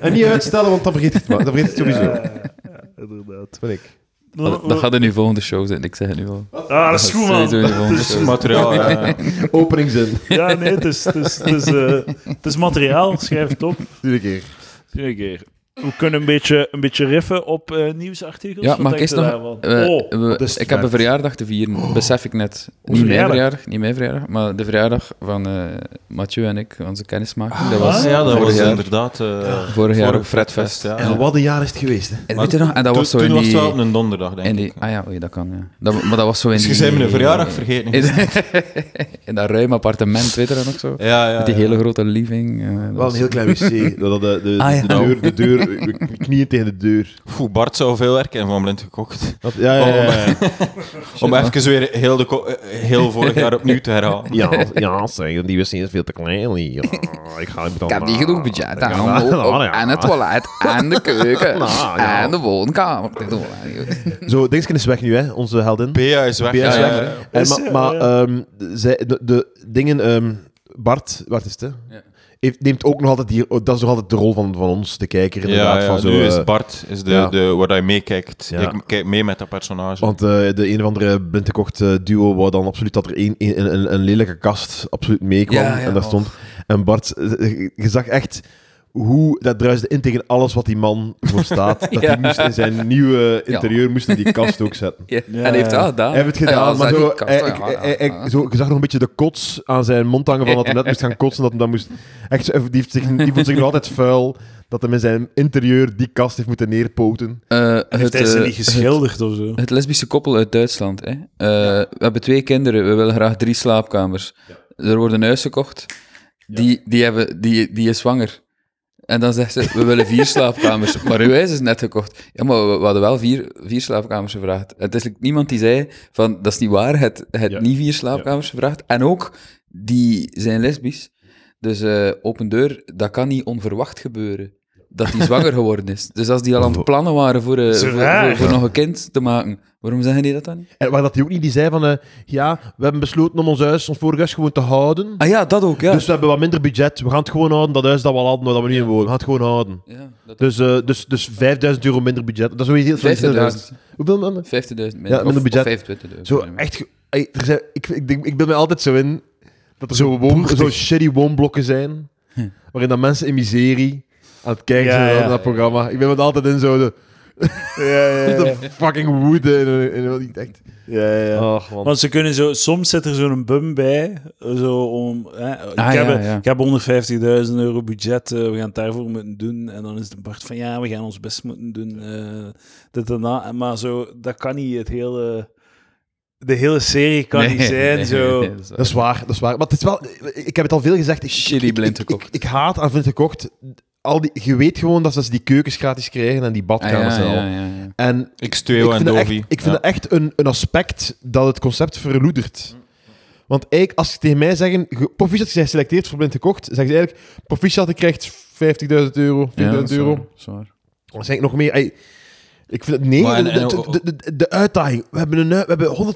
En niet uitstellen, want dan vergeet je het, maar. Dan vergeet je het sowieso. Ja, inderdaad. Vind ik. Dat, dat gaat in uw volgende show zijn, ik zeg het nu al. Ah, dat is goed, man. Het is-. Materiaal, ja. Openingzin. Ja, nee, het is, het is, het is, eh, het is materiaal. Schrijf het op. Iedere keer. Iedere keer. We kunnen een beetje, een beetje riffen op eh, nieuwsartikels. Ja, Wat mag ik u nog... eh, oh, we- ik heb een verjaardag te vieren, besef ik net. Niet mijn verjaardag? niet mijn verjaardag, maar de verjaardag van eh Mathieu en ik, onze kennismaking. dat was Ah, ja, dat vorig was jaar, inderdaad... eh vorig jaar vorig op Fredfest. ja. En wat een jaar is het geweest, hè? En weet je nog? En dat Toen, was zo toen in was het die... wel op een donderdag, denk in die ik. ah ja, oei, dat kan, ja. Dat, maar dat was zo in Dus je die... zei mijn verjaardag vergeten. In, in dat ruim appartement, weet je dat nog zo? Ja, ja. Met die hele grote living. eh, Wel was- een heel klein wc. Dat de, de, de, Ah, de deur, knieën tegen de deur. Oeh, Bart zou veel werken en van blind gekocht. Dat, ja, ja, ja. ja. Om even weer heel, de eh, heel vorig jaar opnieuw te herhalen. Ja, ja zeg, die wc is veel te klein. hier. Ja, ik ga Ik heb niet genoeg budget aan op- en het toilet, en de keuken, Nou, ja. en de woonkamer. doen. Zo, Dingsken is weg nu, hè, onze heldin. Bea is weg. Bea is ja, weg. ja, ja. En, maar zij, de, de dingen... ehm, Bart, Bart is het, hè? Ja. Heeft, neemt ook nog altijd die... Dat is nog altijd de rol van, van ons, de kijker, inderdaad. Ja, ja, van zo, nu eh, is Bart is de, ja. de, waar hij meekijkt. Ja. Ik kijk mee met dat personage. Want eh, de een of andere blindgekocht eh, duo wou dan absoluut dat er een, een, een, een lelijke kast absoluut meekwam. Ja, ja, en daar oh. stond... En Bart, eh, je zag echt hoe... Dat druisde in tegen alles wat die man voor staat. Dat Ja. hij moest in zijn nieuwe interieur moest hij die kast ook zetten. Ja, Ja, en hij heeft dat gedaan. Hij heeft het gedaan, Ja, maar zo, kast, hij- ik- hij- hij- zo, je zag nog een beetje de kots aan zijn mond hangen van dat hij net moest gaan kotsen. Dat hij dan moest, echt, die, heeft zich, die voelt zich nog altijd vuil. Dat hij in zijn interieur die kast heeft moeten neerpoten. Eh, Heeft het, hij ze eh, niet geschilderd of zo? Het lesbische koppel uit Duitsland. Hè. Eh, We hebben twee kinderen, we willen graag drie slaapkamers. Er wordt een huis gekocht, die, die, hebben, die, die is zwanger. En dan zegt ze, we willen vier slaapkamers. Maar uw huis is net gekocht. Ja, maar we, we hadden wel vier, vier slaapkamers gevraagd. En het is niemand die zei van, dat is niet waar, het, het Ja. niet vier slaapkamers gevraagd. En ook, die zijn lesbisch. Dus eh, open deur, dat kan niet onverwacht gebeuren. Dat hij zwanger geworden is. Dus als die al aan het plannen waren voor, eh, voor, voor, voor nog een kind te maken, waarom zeggen die dat dan niet? En waar dat hij ook niet die zei van, eh, ja, we hebben besloten om ons huis, ons vorige huis gewoon te houden. Ah ja, dat ook, ja. Dus we hebben wat minder budget. We gaan het gewoon houden, dat huis dat we al hadden, waar dat we nu in wonen. We gaan het gewoon houden. ja dat Dus, eh, dus, dus 5000 euro minder budget. Dat is sowieso heel zoiets heel raars. 50.000. Hoeveel man? 50.000 minder. Ja, minder of- budget. Of 25.000. Zo echt. ge- ey, er zijn, ik, ik, denk, ik ben me altijd zo in dat er zo, woon, zo shitty woonblokken zijn. Waarin dat mensen in miserie aan het kijken Ja, zijn ja. naar dat programma. Ik ben me altijd in zo de, Ja, ja, ja. de fucking woede. En, en, en, echt. ja, ja. Och, man. Want ze kunnen zo, soms zit er zo'n bum bij, zo om, hè, ik, Ah, heb, ik heb 150.000 euro budget, eh, we gaan het daarvoor moeten doen. En dan is de Bart van, ja, we gaan ons best moeten doen, eh, dit en dat. Maar zo, dat kan niet het hele, de hele serie kan niet zijn, nee, zo. nee, dat is waar. Dat is waar, dat is waar. Maar het is wel, ik heb het al veel gezegd. Ik, Shitty ik, blind ik, gekocht. ik, ik haat aan blind gekocht. Al die, je weet gewoon dat ze die keukens gratis krijgen en die Ah, badkamers ja, en al. ja, ja, ja. En X2 ik en vind, dat echt, Dovi. ik vind dat echt een, een aspect dat het concept verloedert. Want eigenlijk, als ze tegen mij zeggen, ge- proficiat, je bent geselecteerd voor blind gekocht, zeggen ze eigenlijk, proficiat, je krijgt 50.000 euro, 40.000 Ja, dat is euro. waar, dat is waar. Dan zeg ik nog meer, ey, ik vind het, nee, Maar de, de, de, de- de uitdaging. We hebben, een, hui- we hebben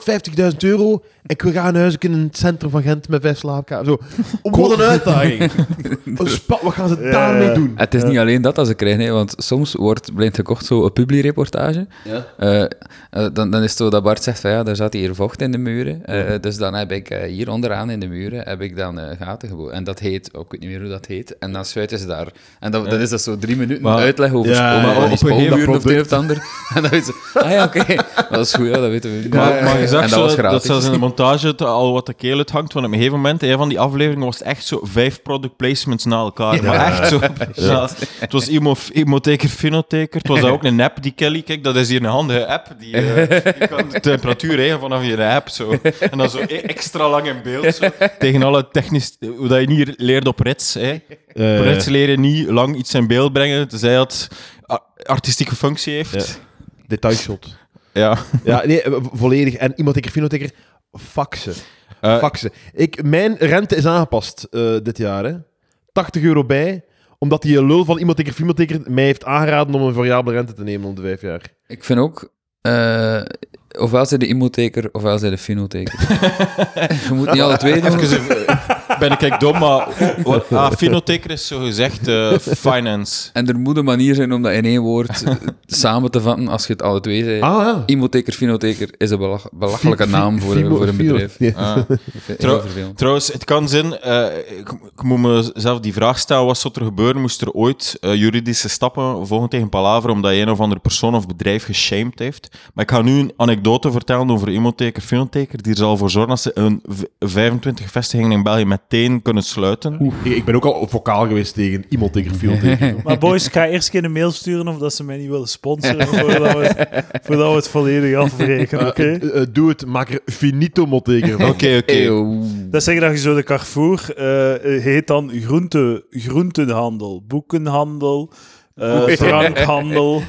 150.000 euro en we gaan een huis in het centrum van Gent met vijf slaapkamers. Zo. Wat een uitdaging. Een spa- wat gaan ze Ja, daarmee doen? Het is niet alleen dat dat ze krijgen, hè, want soms wordt blind gekocht zo een publiereportage. Ja. Eh, eh, dan, dan is het zo dat Bart zegt van ja, daar zat hier vocht in de muren. Eh, dus dan heb ik eh, hier onderaan in de muren heb ik dan eh, gaten geboord. En dat heet, oh, ik weet niet meer hoe dat heet. En dan sluiten ze daar. En dan, dan is dat zo drie minuten Maar- uitleg over Ja, spo- ja, over ja. die Op een gegeven of het een of product. het ander. En dan weet ze, ah ja, oké, dat is goed, ja, dat weten we. Maar, maar je zag en zo dat dat zelfs in de montage het al wat de keel uit hangt. Want op een gegeven moment, een van die afleveringen, was het echt zo vijf product placements na elkaar. Maar echt zo. Ja. Het was emo, Emoteker, Finoteker. Het was ook een app die Kelly, kijk, dat is hier een handige app. Die, eh, je kan de temperatuur regelen vanaf je app. Zo. En dan zo e- extra lang in beeld. Zo. Tegen alle technisch... Hoe dat je niet leert op rits. Hè. Eh, rits leren niet lang iets in beeld brengen, tenzij het a- artistieke functie heeft. detailshot. Ja. Ja, nee, eh, volledig. En iemand ik Finoteker, faxen. Eh, faxen. Ik, mijn rente is aangepast eh, dit jaar. Hè. 80 euro bij, omdat die lul van iemand ik Finoteker mij heeft aangeraden om een variabele rente te nemen om de vijf jaar. Ik vind ook, eh, ofwel zij de imotheker, ofwel zij de finotheker. je moet niet alle twee doen. Even, ben ik dom, maar ah, Finoteker is zo gezegd eh, finance. En er moet een manier zijn om dat in één woord eh, samen te vatten als je het alle twee zei. Ah, ja. Imotheker, finotheker is een belach- belachelijke naam voor, Fimo- voor een Fimo- bedrijf. Ja. Ah. Trouw-. Trouwens, het kan zijn, eh, ik, ik moet mezelf die vraag stellen, wat zou er gebeuren moest er ooit juridische stappen volgen tegen Palaver omdat je een of andere persoon of bedrijf geshamed heeft. Maar ik ga nu een anekdote vertellen over Imoteker, Finoteker, die er zal voor zorgen dat ze een v- 25 vestigingen in België meteen kunnen sluiten. Ik ben ook al vocaal geweest tegen iemand tegen Finoteker. Maar boys, ik ga eerst een mail sturen of dat ze mij niet willen sponsoren voordat we, voordat we het volledig afbreken, oké? Eh, eh, doe het, maak er finito motteken van. Oké, oké. Dat zeggen dat je zo de Carrefour eh, eh, heet dan groente, groentenhandel, boekenhandel, eh, drankhandel,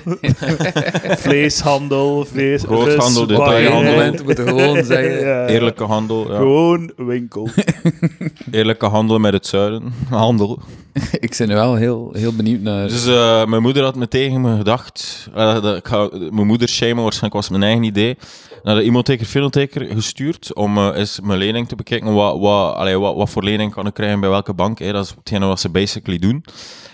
vleeshandel, vlees, Groothandel, vis, detailhandel. moeten gewoon zeggen... Ja, Eerlijke handel, ja. Gewoon winkel. Eerlijke handel met het zuiden. Handel. Ik ben nu wel heel, heel benieuwd naar... Dus eh, mijn moeder had me tegen me gedacht. eh, dat ik ga mijn moeder shamen, waarschijnlijk was het mijn eigen idee. Naar de Finoteker gestuurd om eh, eens mijn lening te bekijken. Wat, wat, allee, wat, voor lening kan ik krijgen bij welke bank? Hè? Dat is hetgene wat ze basically doen.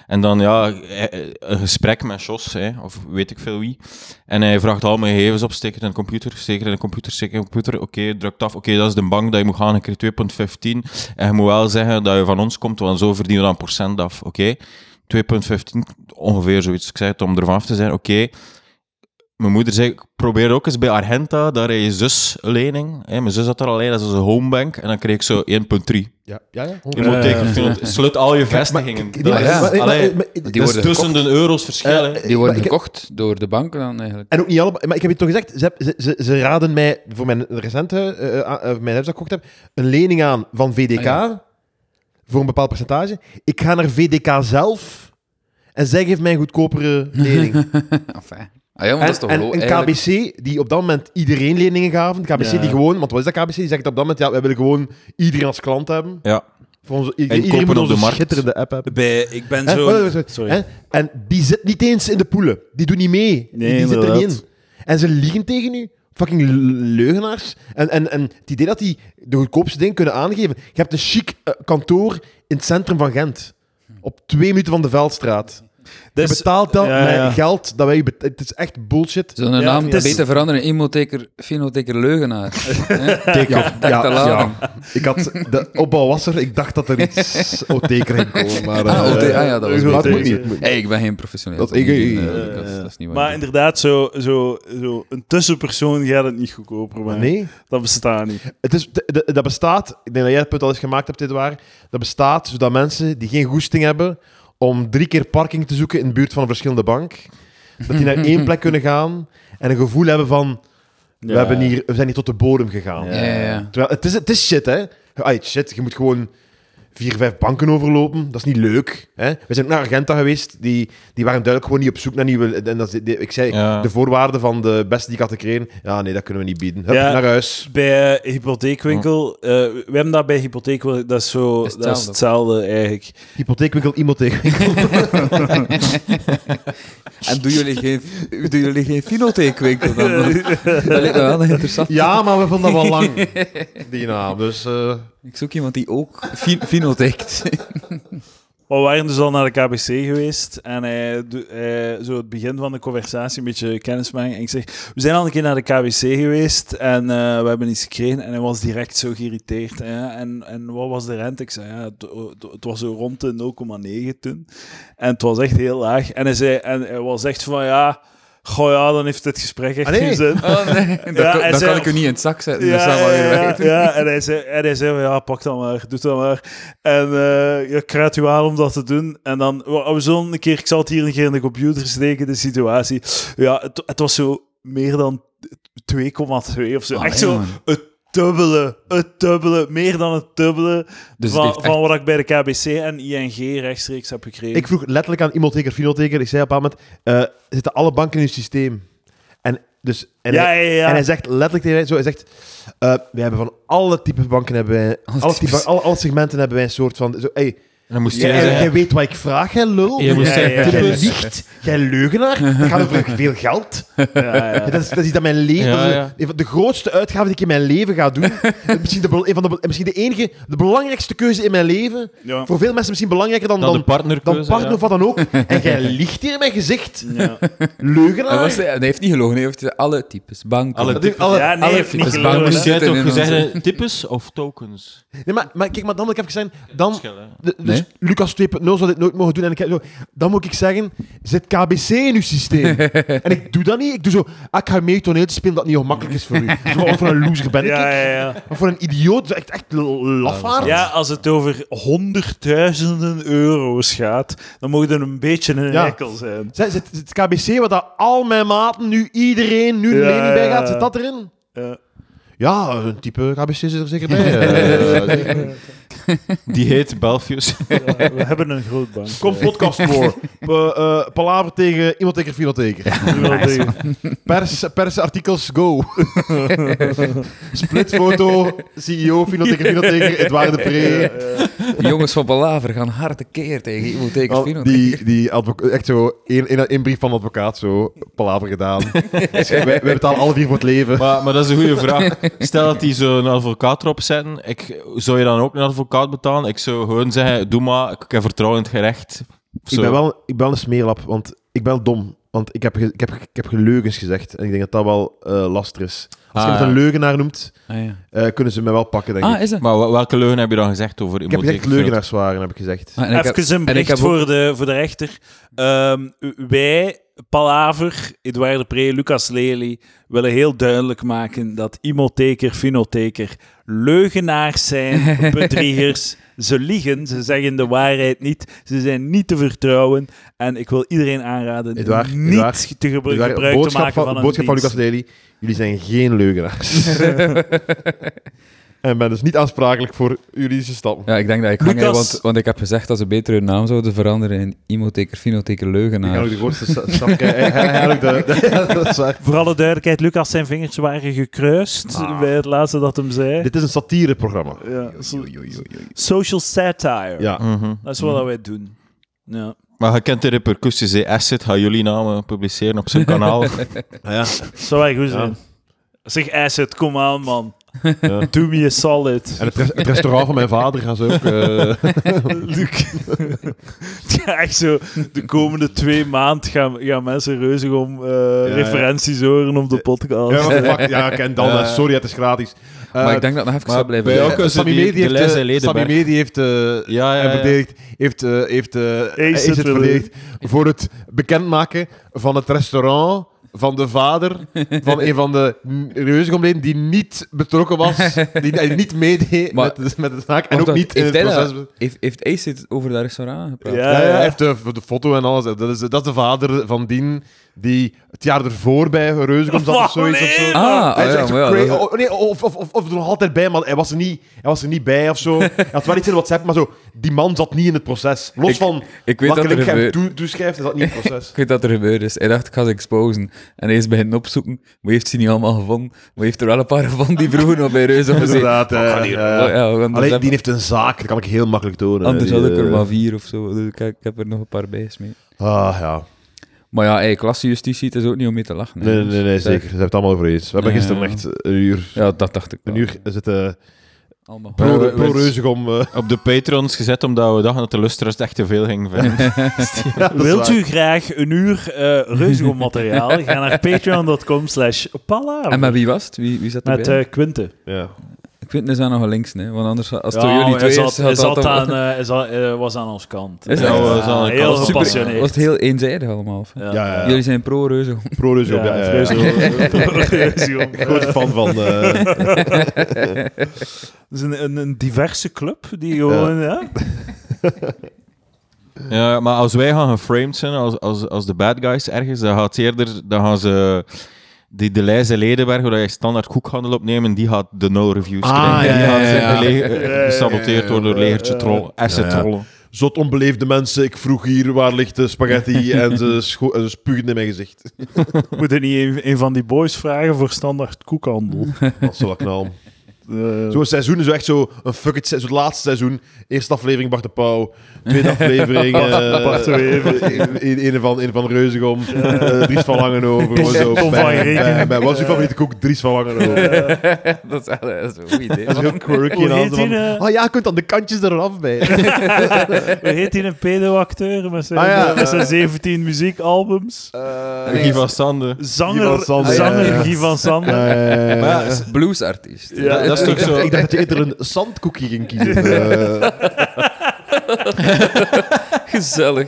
En dan ja, eh, een gesprek met Jos, hè, of weet ik veel wie. En hij vraagt al mijn gegevens op, steek in de computer, steek in de computer, steek in de computer. Oké, drukt af. Oké, dat is de bank dat je moet gaan, ik krijg 2,15. En je moet wel zeggen dat je van ons komt, want zo verdienen we dan procent af. Oké, 2,15, ongeveer zoiets. Ik zei het om ervan af te zijn. Oké, mijn moeder zei, ik probeer ook eens bij Argenta, daar heb je zus lening. Hè, mijn zus had er alleen, dat is een homebank. En dan kreeg ik zo 1,3. Ja, ja, ja. Je moet tegen Fino- sluit al je vestigingen. Die worden tussen de euro's verschil. hè. Eh, Die worden gekocht door de bank dan eigenlijk. En ook niet allemaal. Maar ik heb je toch gezegd, ze, heb- ze, ze, ze raden mij voor mijn recente, eh, eh, eh, mijn huis dat ik gekocht heb, een lening aan van VDK Ah, voor een bepaald percentage. Ik ga naar VDK zelf en zij geeft mij een goedkopere lening. Enfin. Ah ja, maar dat is en toch en een eigenlijk- KBC die op dat moment iedereen leningen gaven. De KBC Ja. die gewoon, want wat is dat KBC? Die zegt op dat moment, ja, wij willen gewoon iedereen als klant hebben. Ja. Voor onze, iedereen kopen moet op onze schitterende app hebben. Bij, ik ben zo... Wacht, wacht, wacht. Sorry. En die zit niet eens in de poelen. Die doen niet mee. Die- Nee, die zit er niet in. inderdaad. En ze liegen tegen u. Fucking leugenaars. En, en, en het idee dat die de goedkoopste dingen kunnen aangeven. Je hebt een chic eh, kantoor in het centrum van Gent. Op twee minuten van de Veldstraat. Dus- je betaalt dat ja, ja. met geld dat wij... Het is echt bullshit. Zullen een Ja, naam is- beter veranderen? Imoteker, Finoteker, Leugenaar. Hè? Ja. Ik had... De opbouw was er. Ik dacht dat er iets O-teken ging komen. Maar, Ah, eh, ah ja, dat was maar het moet niet. moet. Hey, ik ben geen professioneel. Dat- ik- dat is niet waar. Maar inderdaad, zo, zo, zo een tussenpersoon gaat het niet goedkoper maken. Nee. Dat bestaat niet. Het is, de- de- dat bestaat, ik denk dat jij het punt al eens gemaakt hebt, dit waar. Dat bestaat zodat mensen die geen goesting hebben om drie keer parking te zoeken in de buurt van een verschillende bank, dat die naar één plek kunnen gaan en een gevoel hebben van, we, hebben hier, we zijn hier tot de bodem gegaan. Terwijl, het is, het is shit, hè. Ay, shit, je moet gewoon vier, vijf banken overlopen. Dat is niet leuk. Hè? We zijn ook naar Argenta geweest. Die, die waren duidelijk gewoon niet op zoek naar nieuwe... En dat, die- ik zei, Ja. de voorwaarden van de beste die ik had gekregen, ja, nee, dat kunnen we niet bieden. Hup, Ja. naar huis. Bij eh, hypotheekwinkel, eh, we hebben dat bij hypotheekwinkel, dat is zo, Is dat is hetzelfde. eigenlijk. Hypotheekwinkel, hypotheekwinkel. En doen jullie geen, doen jullie geen Finoteekwinkel dan? dat lijkt me wel interessant. Ja, maar we vonden dat wel lang, die naam. Dus eh, Ik zoek iemand die ook fi Finoteekt. Maar we waren dus al naar de KBC geweest en hij, zo het begin van de conversatie een beetje kennismaking. En ik zeg, we zijn al een keer naar de KBC geweest en eh, we hebben iets gekregen. En hij was direct zo geïrriteerd. En, en wat was de rente? Ik zei, ja, het- het was zo rond de 0,9 toen. En het was echt heel laag. En hij, zei, en hij was echt van, ja, goh ja, dan heeft dit gesprek echt Ah, geen zin. Oh nee, dan, Ja, kan- hij dan zei- kan ik u niet in het zak zetten. Ja, dus dat ja, weer ja, weten. ja, en hij zei, en hij zei van, ja, pak dat maar, doe dat maar. En eh ja, ik raad u aan om dat te doen. En dan, we we zullen een keer, ik zal het hier een keer in de computer steken, de situatie. Ja, het, het was zo meer dan 2,2 of zo. Ah, Echt zo man. het dubbele, het dubbele, meer dan het dubbele Dus het van, echt- van wat ik bij de KBC en ING rechtstreeks heb gekregen. ik vroeg letterlijk aan Imoteker, Finoteker. Ik zei op een moment, eh, zitten alle banken in uw systeem? En, dus, en, ja, hij, ja, ja. en hij zegt letterlijk tegen mij, zo, hij zegt, eh, wij hebben van alle types banken, hebben wij, Alle alle, type, types. alle, alle segmenten hebben wij een soort van, zo, hey, Dan moest jij, jij zeggen... jij weet wat ik vraag, jij lul. Je moest Ja, zeggen, ja, ja. Jij types. liegt, jij leugenaar. Dat gaat over veel geld. ja, ja. Dat is, dat is iets dat mijn leven... Ja, dat is ja. een van de grootste uitgaven die ik in mijn leven ga doen. misschien, de, bel- een van de, misschien de enige, de belangrijkste keuze in mijn leven. Ja. Voor veel mensen misschien belangrijker dan, Dan de dan, partnerkeuze. dan partner ja. of wat dan ook. En jij liegt hier in mijn gezicht. Ja. Leugenaar. Hij, was, hij heeft niet gelogen, hij heeft gezegd alle types. Banken. Alle ik alle- Ja, nee, alle- heeft niet gelogen, hè. Moest jij zitten toch in onze- zeggen, types of tokens? Nee, maar, maar kijk, maar dan moet ik even zeggen... Dan, Verschil, hè. de- dus? Lucas 2.0 zou dit nooit mogen doen. En ik, zo, dan moet ik zeggen, zit KBC in uw systeem? en ik doe dat niet. Ik doe zo, ah, ik ga mee toneel te spelen dat niet gemakkelijk is voor u. Zo, wat voor een loser ben ik? Ja, ja, ja. Wat voor een idioot. Echt, echt lafaard. Ja, als het over honderdduizenden euro's gaat, dan moet je een beetje een Ja. zijn. Zit, zit, KBC, waar dat al mijn maten, nu iedereen, nu een Ja, lening bij gaat, zit dat erin? Ja. Ja, een type KBC zit er zeker bij. Eh, zeker. Die heet Belfius. Ja, we hebben een groot bank. Komt podcast voor. Eh, Palaver tegen iemand tegen Filoteker. Pers, persartikels, go. Splitfoto, CEO, Filoteker, Filoteker, Edouard de Pre. De jongens van Palaver gaan hard tekeer tegen Imoteker Al Finoteker. die, die advoca- echt zo, één, één, één brief van de advocaat, zo, palaver gedaan. Dus wij, wij betalen alle vier voor het leven. Maar, maar dat is een goede vraag. Stel dat die zo'n advocaat erop zetten, ik, zou je dan ook een advocaat betalen? Ik zou gewoon zeggen, doe maar, ik heb vertrouwen in het gerecht. Ik ben, wel, ik ben wel een smeerlap, want ik ben dom. Want ik heb, ik, heb, ik heb geleugens gezegd. En ik denk dat dat wel eh lastig is. Als je Ah, iemand een ja. leugenaar noemt, Ah, ja. eh, kunnen ze mij wel pakken, denk ah, ik. is dat? Maar wel- welke leugen heb je dan gezegd over Ik heb gezegd leugenaars waren, heb ik gezegd. Ah, en ik heb- Even een en ik bericht heb ook- voor, de, voor de rechter. Ehm, wij, Palaver, Edouard de Pre, Lucas Lely, willen heel duidelijk maken dat imotheker, finotheker leugenaars zijn, bedriegers. Ze liegen, ze zeggen de waarheid niet, ze zijn niet te vertrouwen. En ik wil iedereen aanraden Edouard, niet Edouard, te gebru- Edouard, gebruik te maken van, van, een boodschap van Lucas. Lely. Jullie zijn geen leugenaars. En ben dus niet aansprakelijk voor juridische stappen. Ja, ik denk dat ik hang, hè, Lucas. want, want ik heb gezegd dat ze beter hun naam zouden veranderen in Imoteker, Finoteker, Leugenaar. Eigenlijk de grootste sta- stap. Hij- hij- hij- Eigenlijk de... waar. Voor alle duidelijkheid, Lucas zijn vingers waren gekruist Ah. bij het laatste dat hem zei. Dit is een satireprogramma. Ja, so- social satire. Ja. Mhm. Dat is wat wij doen. Ja. Maar je kent de repercussies. Acid gaat jullie namen publiceren op zijn kanaal. Ja. Zou wij goed zijn. Ja. Zeg Acid, kom aan man. Ja. Do me a solid. En het, res- het restaurant van mijn vader gaan ze ook... eh, Luc. ja, echt zo. De komende twee maanden gaan, gaan mensen reuzig om eh, ja. referenties horen op de podcast. ja, fuck, ja, ik ken dan. Eh, sorry, het is gratis. Maar ik denk dat het nog even zou blijven bij elke- Sammy Medi de heeft, en. Sammy Medi heeft, eh, ja, ja, en ja. verdedigd, heeft, eh, heeft eh, Acid Acid verdedigd. verdedigd voor het bekendmaken van het restaurant van de vader van een van de reuzegomleden die niet betrokken was, die, die niet meedeed met, de, met de zaak en ook niet in het proces. dat- Heeft, heeft Ace het over dat restaurant gepraat? Ja. Ja, ja, hij heeft de, de foto en alles. Dat is, dat is de vader van Dien die het jaar ervoor bij Reuzegom zat of zoiets. Of zo. Ah, Hij ah, is ja, echt zo maar ja, cra- oh, nee, of, of, of, of er nog altijd bij, maar hij was er niet, hij was er niet bij of zo. Hij had wel iets in WhatsApp, maar zo, die man zat niet in het proces. Los Ik- van Ik weet welke dat er hij hem gebeurd toe, toeschrijft, is dat niet in het proces. Ik weet dat er gebeurd is. Hij dacht, ik ga ze exposen. En hij is beginnen opzoeken. Maar heeft ze niet allemaal gevonden. Maar heeft er wel een paar gevonden die vroeger nog bij gezeten. Inderdaad. Oh, eh, eh, oh, Alleen, die heeft een zaak, dat kan ik heel makkelijk tonen. anders Die, had ik er eh, maar vier of zo. Dus ik, ik heb er nog een paar bij gesmeed. Ah, ja. Maar ja, hey, klassejustitie, het is ook niet om mee te lachen. Nee, nee, nee, zeker. Ze hebben het allemaal over eens. We hebben gisteren echt een uur, Ja, dat dacht ik een wel. uur zitten Allemaal. pro, pro Reuzegom. eh. Op de Patrons gezet omdat we dachten dat de lustra's echt te veel gingen vinden. Ja, Wilt u graag een uur eh reuzigom materiaal? Ga naar patreon.com slash. En met wie was het? Wie, wie zat Met erbij? eh, Quinte. Ja. Ik vind het is nog links, hè. Want anders, als het Ja, door jullie hij twee zat, is, hij zat aan, eh, hij zat- eh, was aan ons kant. Is? Ja, aan de heel kant. Super- gepassioneerd. was het heel eenzijdig allemaal? of? Ja. Ja, ja, ja. Jullie zijn pro-reuze. Pro Reuzegom, ja. ja, ja. Reuzigom. Grote fan van... eh, Het is een, een, een diverse club die gewoon... Ja. Ja, maar als wij gaan geframed zijn als, als, als de bad guys ergens, dan gaat eerder, dan gaan ze die de Leijze Ledenberg, waar je standaard koekhandel opnemen, die gaat de no reviews Ah, krijgen. die ja, gaat ja, ja, gesaboteerd worden door legertje ja. troll, asset trollen. Zot onbeleefde mensen. Ik vroeg hier waar ligt de spaghetti en ze, scho- en ze spuugden in mijn gezicht. Moet je niet een, een van die boys vragen voor standaard koekhandel? Dat is wel knal. Eh, Zo'n seizoen, zo echt zo een fuck it, se- zo het laatste seizoen. Eerste aflevering Bart de Pauw. Tweede aflevering eh Bart de Wever. Een, een van, een van Reuzegom. eh, Dries van Langenhoven. Tom- gewoon zo. Tom Bij- Wat is uw favoriete koek? Dries van Langenhoven. dat is echt dat is een goed idee. Dat is heel quirky. Hoe en van, eh? Ah ja, je kunt dan de kantjes eraf bij. Hoe heet hij een pedo-acteur met zijn, Ah, ja, met zijn eh. 17 muziekalbums? Eh, Guy van Sande. Zanger, Guy van Sander, zanger ja, ja. Guy van eh, ja, Bluesartiest. Ja. Dat is toch ik, dacht, zo... ik dacht dat je eerder een zandkoekje ging kiezen. Gezellig.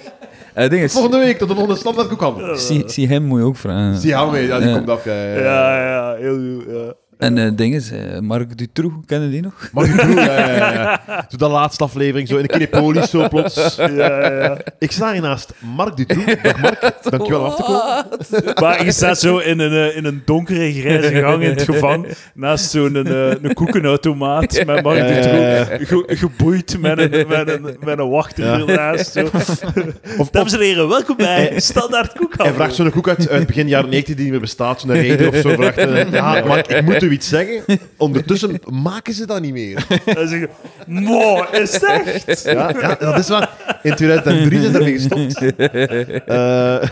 En het ding is, volgende week tot de volgende standaardkoekhandel. zie, zie hem moet je ook vragen. Zie jou mee, ja, die komt af. Ja, ja, ja. Ja, ja, heel goed. Ja. En het ding is, eh, Marc Dutroux, kennen die nog? Die broer, ja, ja, ja. Zo de laatste aflevering, zo in de Kinepolis, zo plots. Ja, ja. Ik sta hier naast Mark Dutroux. Dag Mark, dankjewel om af te komen. Maar je staat zo in een, eh, in een donkere grijze gang in het gevang, naast zo'n eh, een koekenautomaat met Mark Dutroux, ge- geboeid met een, met een, met een wachter ernaast. Zo. Of, Dames en heren, welkom bij Standaard hij Koekhandel. vraagt zo'n koek uit, uit begin jaren 90 die niet meer bestaat, zo'n reden of zo. Vraagt, ja, Mark, ik moet u iets zeggen. Ondertussen maken ze dat niet meer. Dan zeg je, mo, is het echt? Ja, ja, dat is waar. In 2003 is daarmee gestopt. Eh,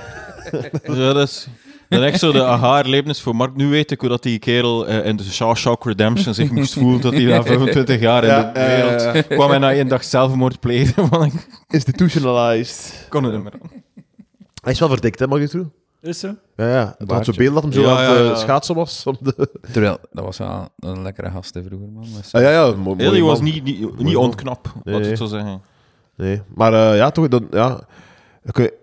Ja, dat is... Echt zo de aha-erlevenis voor Mark. Nu weet ik hoe dat die kerel eh, in de Shawshank Redemption zich moest voelen dat hij na 25 jaar in Ja, de wereld ja. kwam en na één dag zelfmoord pleegde. Van, ik institutionalized. kon het niet meer. Hij is wel verdikt, hè, Mark Dutroux? Is zo? Ja, ja. Het had zo'n beeld dat hem zo Ja, aan het ja, eh, ja. schaatsen was. Om de... Terwijl, dat was wel een lekkere gast hè, vroeger, man. Ah, ja, ja. mo- Heel, die was niet, niet, Mooi niet onknap, Nee, laat nee. het zo zeggen. Nee, maar eh, ja, toch, dan, ja. Kun je,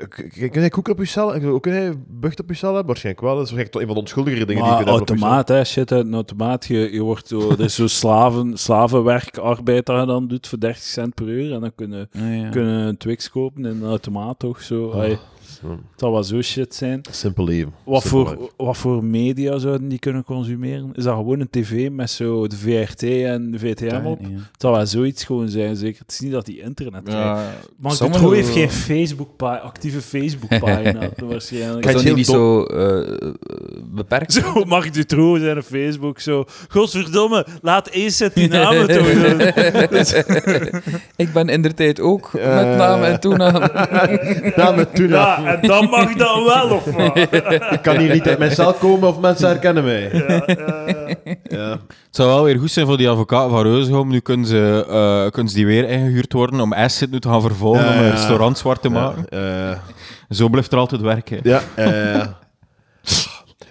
eh, kun- je koeken op je cel? Kun je bucht op je cel hebben? Waarschijnlijk wel. Dat is waarschijnlijk toch een van de onschuldigere dingen Maar die je kunt op automaat, hè, shit uit een automaat. Je, je wordt zo, er is zo slaven, slavenwerk, arbeid dat je dan doet voor 30 cent per uur. En dan kunnen Ja, ja. kunnen een Twix kopen in een automaat toch zo. Ai. Zo, Het zal wel zo shit zijn. Simpel leven. Wat Simpel voor, wat voor media zouden die kunnen consumeren? Is dat gewoon een tv met zo de VRT en de VTM op? Ja. Het zal wel zoiets gewoon zijn, zeker. Het is niet dat die internet. Ja, Maar Sommige- Dutroux heeft geen Facebook actieve Facebook-pagina, waarschijnlijk. Zou die heel niet zo eh, beperkt? Zo, Mark Dutroux zijn op Facebook zo... Godverdomme, laat eens het die namen toch doen. Ik ben in der tijd ook met naam en toenaam. Ja, met tuna. Ja, en dan mag dan wel, of wat? Ik kan hier niet uit mijn cel komen of mensen herkennen mij. Ja. Het zou wel weer goed zijn voor die advocaat van Reuzegom. Nu kunnen ze, eh, kunnen ze die weer ingehuurd worden om Asset nu te gaan vervolgen Ja, om een ja. restaurant zwart te maken. Ja, eh, Zo blijft er altijd werken. ja, eh,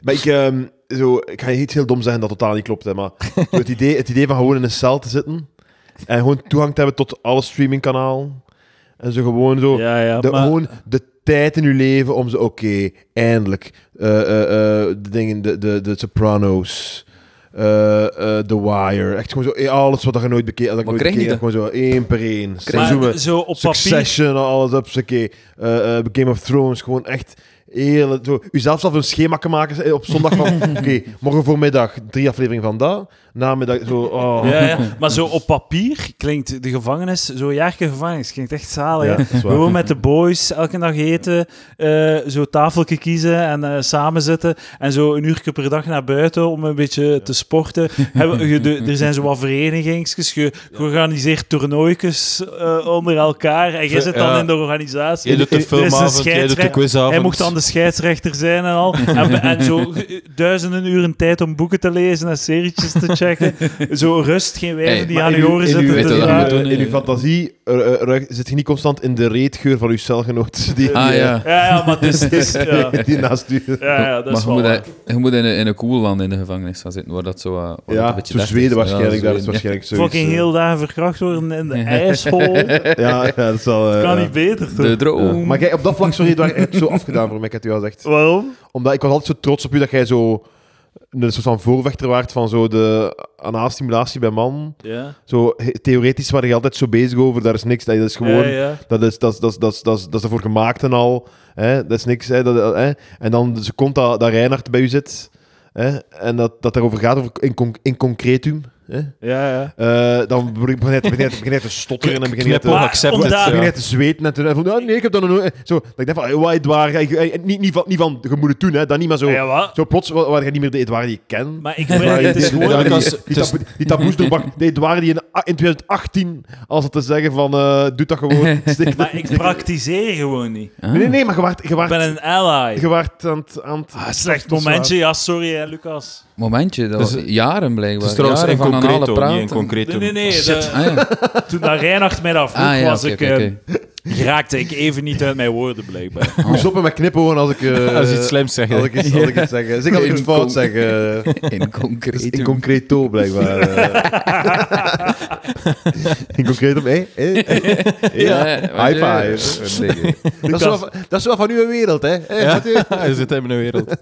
maar ik, ehm, zo, ik ga iets heel dom zeggen dat totaal niet klopt, hè, maar zo het, idee, het idee van gewoon in een cel te zitten en gewoon toegang te hebben tot alle streamingkanaal en zo gewoon zo Ja, ja, de, maar... gewoon de tijd in je leven om zo, oké, eindelijk, eh, eh, eh, de dingen, de, de, de Sopranos, The Wire, echt gewoon zo, alles wat je nooit bekeken, dat ik Maar nooit krijg je bekeken heb, gewoon zo één per één. Seizoenen, zo op papier... Succession, alles op eh, Game of Thrones, gewoon echt heel... Zo, uzelf zelf een schema maken op zondag van... Oké, morgen voormiddag drie afleveringen van dat. Namiddag zo... Oh. Ja, ja, maar zo op papier klinkt de gevangenis, zo jaarke gevangenis, klinkt echt zalig. Ja, waar. Gewoon met de boys elke dag eten, eh, zo tafeltje kiezen en eh, samen zitten en zo een uur per dag naar buiten om een beetje te sporten. Hebben, je, de- er zijn zo wat verenigingsjes, ge, georganiseerd toernooitjes eh, onder elkaar en jij zit dan in de organisatie. Jij doet de filmavond, jij doet de scheidsrechter- quizavond. Hij mocht dan de scheidsrechter zijn en al. En, en zo duizenden uren tijd om boeken te lezen en serietjes te checken. Zo rust, geen wijven Hey, die aan je uw- oren zitten. je in uw hè. fantasie eh, eh, zit je niet constant in de reetgeur van uw celgenoot die, Ah die, ja. Ja, ja, maar het is... ja. die naast u... Ja, ja, dat Maar is je wel moet, waar. hij- je moet in een, in een cool land in de gevangenis gaan zitten, waar dat zo, uh, waar Ja, een beetje zo deftig Zweden waarschijnlijk. Ja, daar is waarschijnlijk Fucking eh, heel dagen verkracht worden in de ijshol. Ja, ja, dat is wel... eh, kan niet beter, toch? De droom. Maar kijk, op dat vlak, sorry, het werd echt zo afgedaan voor mij, ik heb het u al gezegd. Waarom? Omdat ik was altijd zo trots op u dat jij zo een soort van voorvechter waart van zo de anaalstimulatie bij man. Ja. Zo he- theoretisch waren je altijd zo bezig over, daar is niks, dat is gewoon, Ja, ja. dat is, dat is, dat is, dat is, dat is, dat is ervoor gemaakt en al. Hè? Dat is niks. Hè? Dat, hè? En dan de seconde dat, dat Reinhard bij u zit, hè? en dat, dat erover gaat, over in, con- in concretum, hè? Ja, ja. Eh, dan begin je, begin, je, begin je te stotteren en begin je te... Accept begin ja. je te zweten en te van, ah, nee, ik heb dat nog nooit... Zo, dat ik denk van, wat Edouard, niet, niet, van, niet van, je moet het doen, hè, dat niet maar zo... Ja, wat? Zo plots, waar je niet meer de Edouard die je kent. Maar ik ben... die- Het is gewoon... die- die- die taboe- Die taboes doorbak. De Edouard die in, in 2018, als het te zeggen van, eh doe dat gewoon. Stik- Maar ik praktiseer gewoon niet. Ah. Nee, nee, nee, maar je waart, je Ik waart, ben een ally. je waart aan het... Aan het Ah, slecht momentje. Ja, sorry, hè, Lucas. Momentje, dat Dus, was jaren blijkbaar. Het is trouwens jaren in van anale concreto, niet in praten. concreto. Nee, nee, nee. Shit. de- Ah, ja. toen dat Reinhard mij dat vroeg, Ah, ja, was oké, ik... oké, eh, oké. Raakte ik even niet uit mijn woorden, blijkbaar. Ik moet stoppen met knippen als ik... eh, Als je iets slims zegt. Als ik iets, als ik iets zeg. Zeg als ik iets In fout con- zeg. eh, In concreet. in concreto, blijkbaar. in concreto, hé? hé. Ja, high five. Dat is, wel, van- dat is wel van uw wereld, hè? Hé, Ja, je zit in een wereld.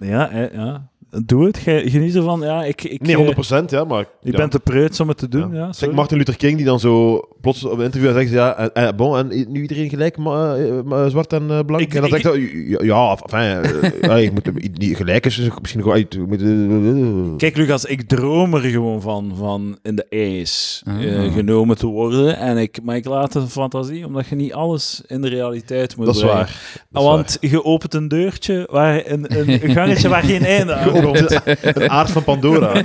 Ja, ja. Doe het. Gij- Geniet ervan. Ja, ik, ik, Nee, eh, 100% ja, maar... Ik ja. ben te preuts om het te doen. Ja. Zeg sorry. Martin Luther King die dan zo plots op een interview zegt ze, ja, en, en, bon, en nu iedereen gelijk, ma, eh, ma- zwart en eh, blank. Ik- en dan ik- zegt hij, ja, ja, enfin, eh, ja, je moet niet gelijk is, misschien gewoon uit. je eh, Kijk, Lucas, ik droom er gewoon van, van in de ijs Ah. eh, genomen te worden. En ik, maar ik laat het fantasie, omdat je niet alles in de realiteit moet dat is brengen. waar. Dat is Want je opent een deurtje, waar een, een gangetje waar geen einde aan Een aard van Pandora.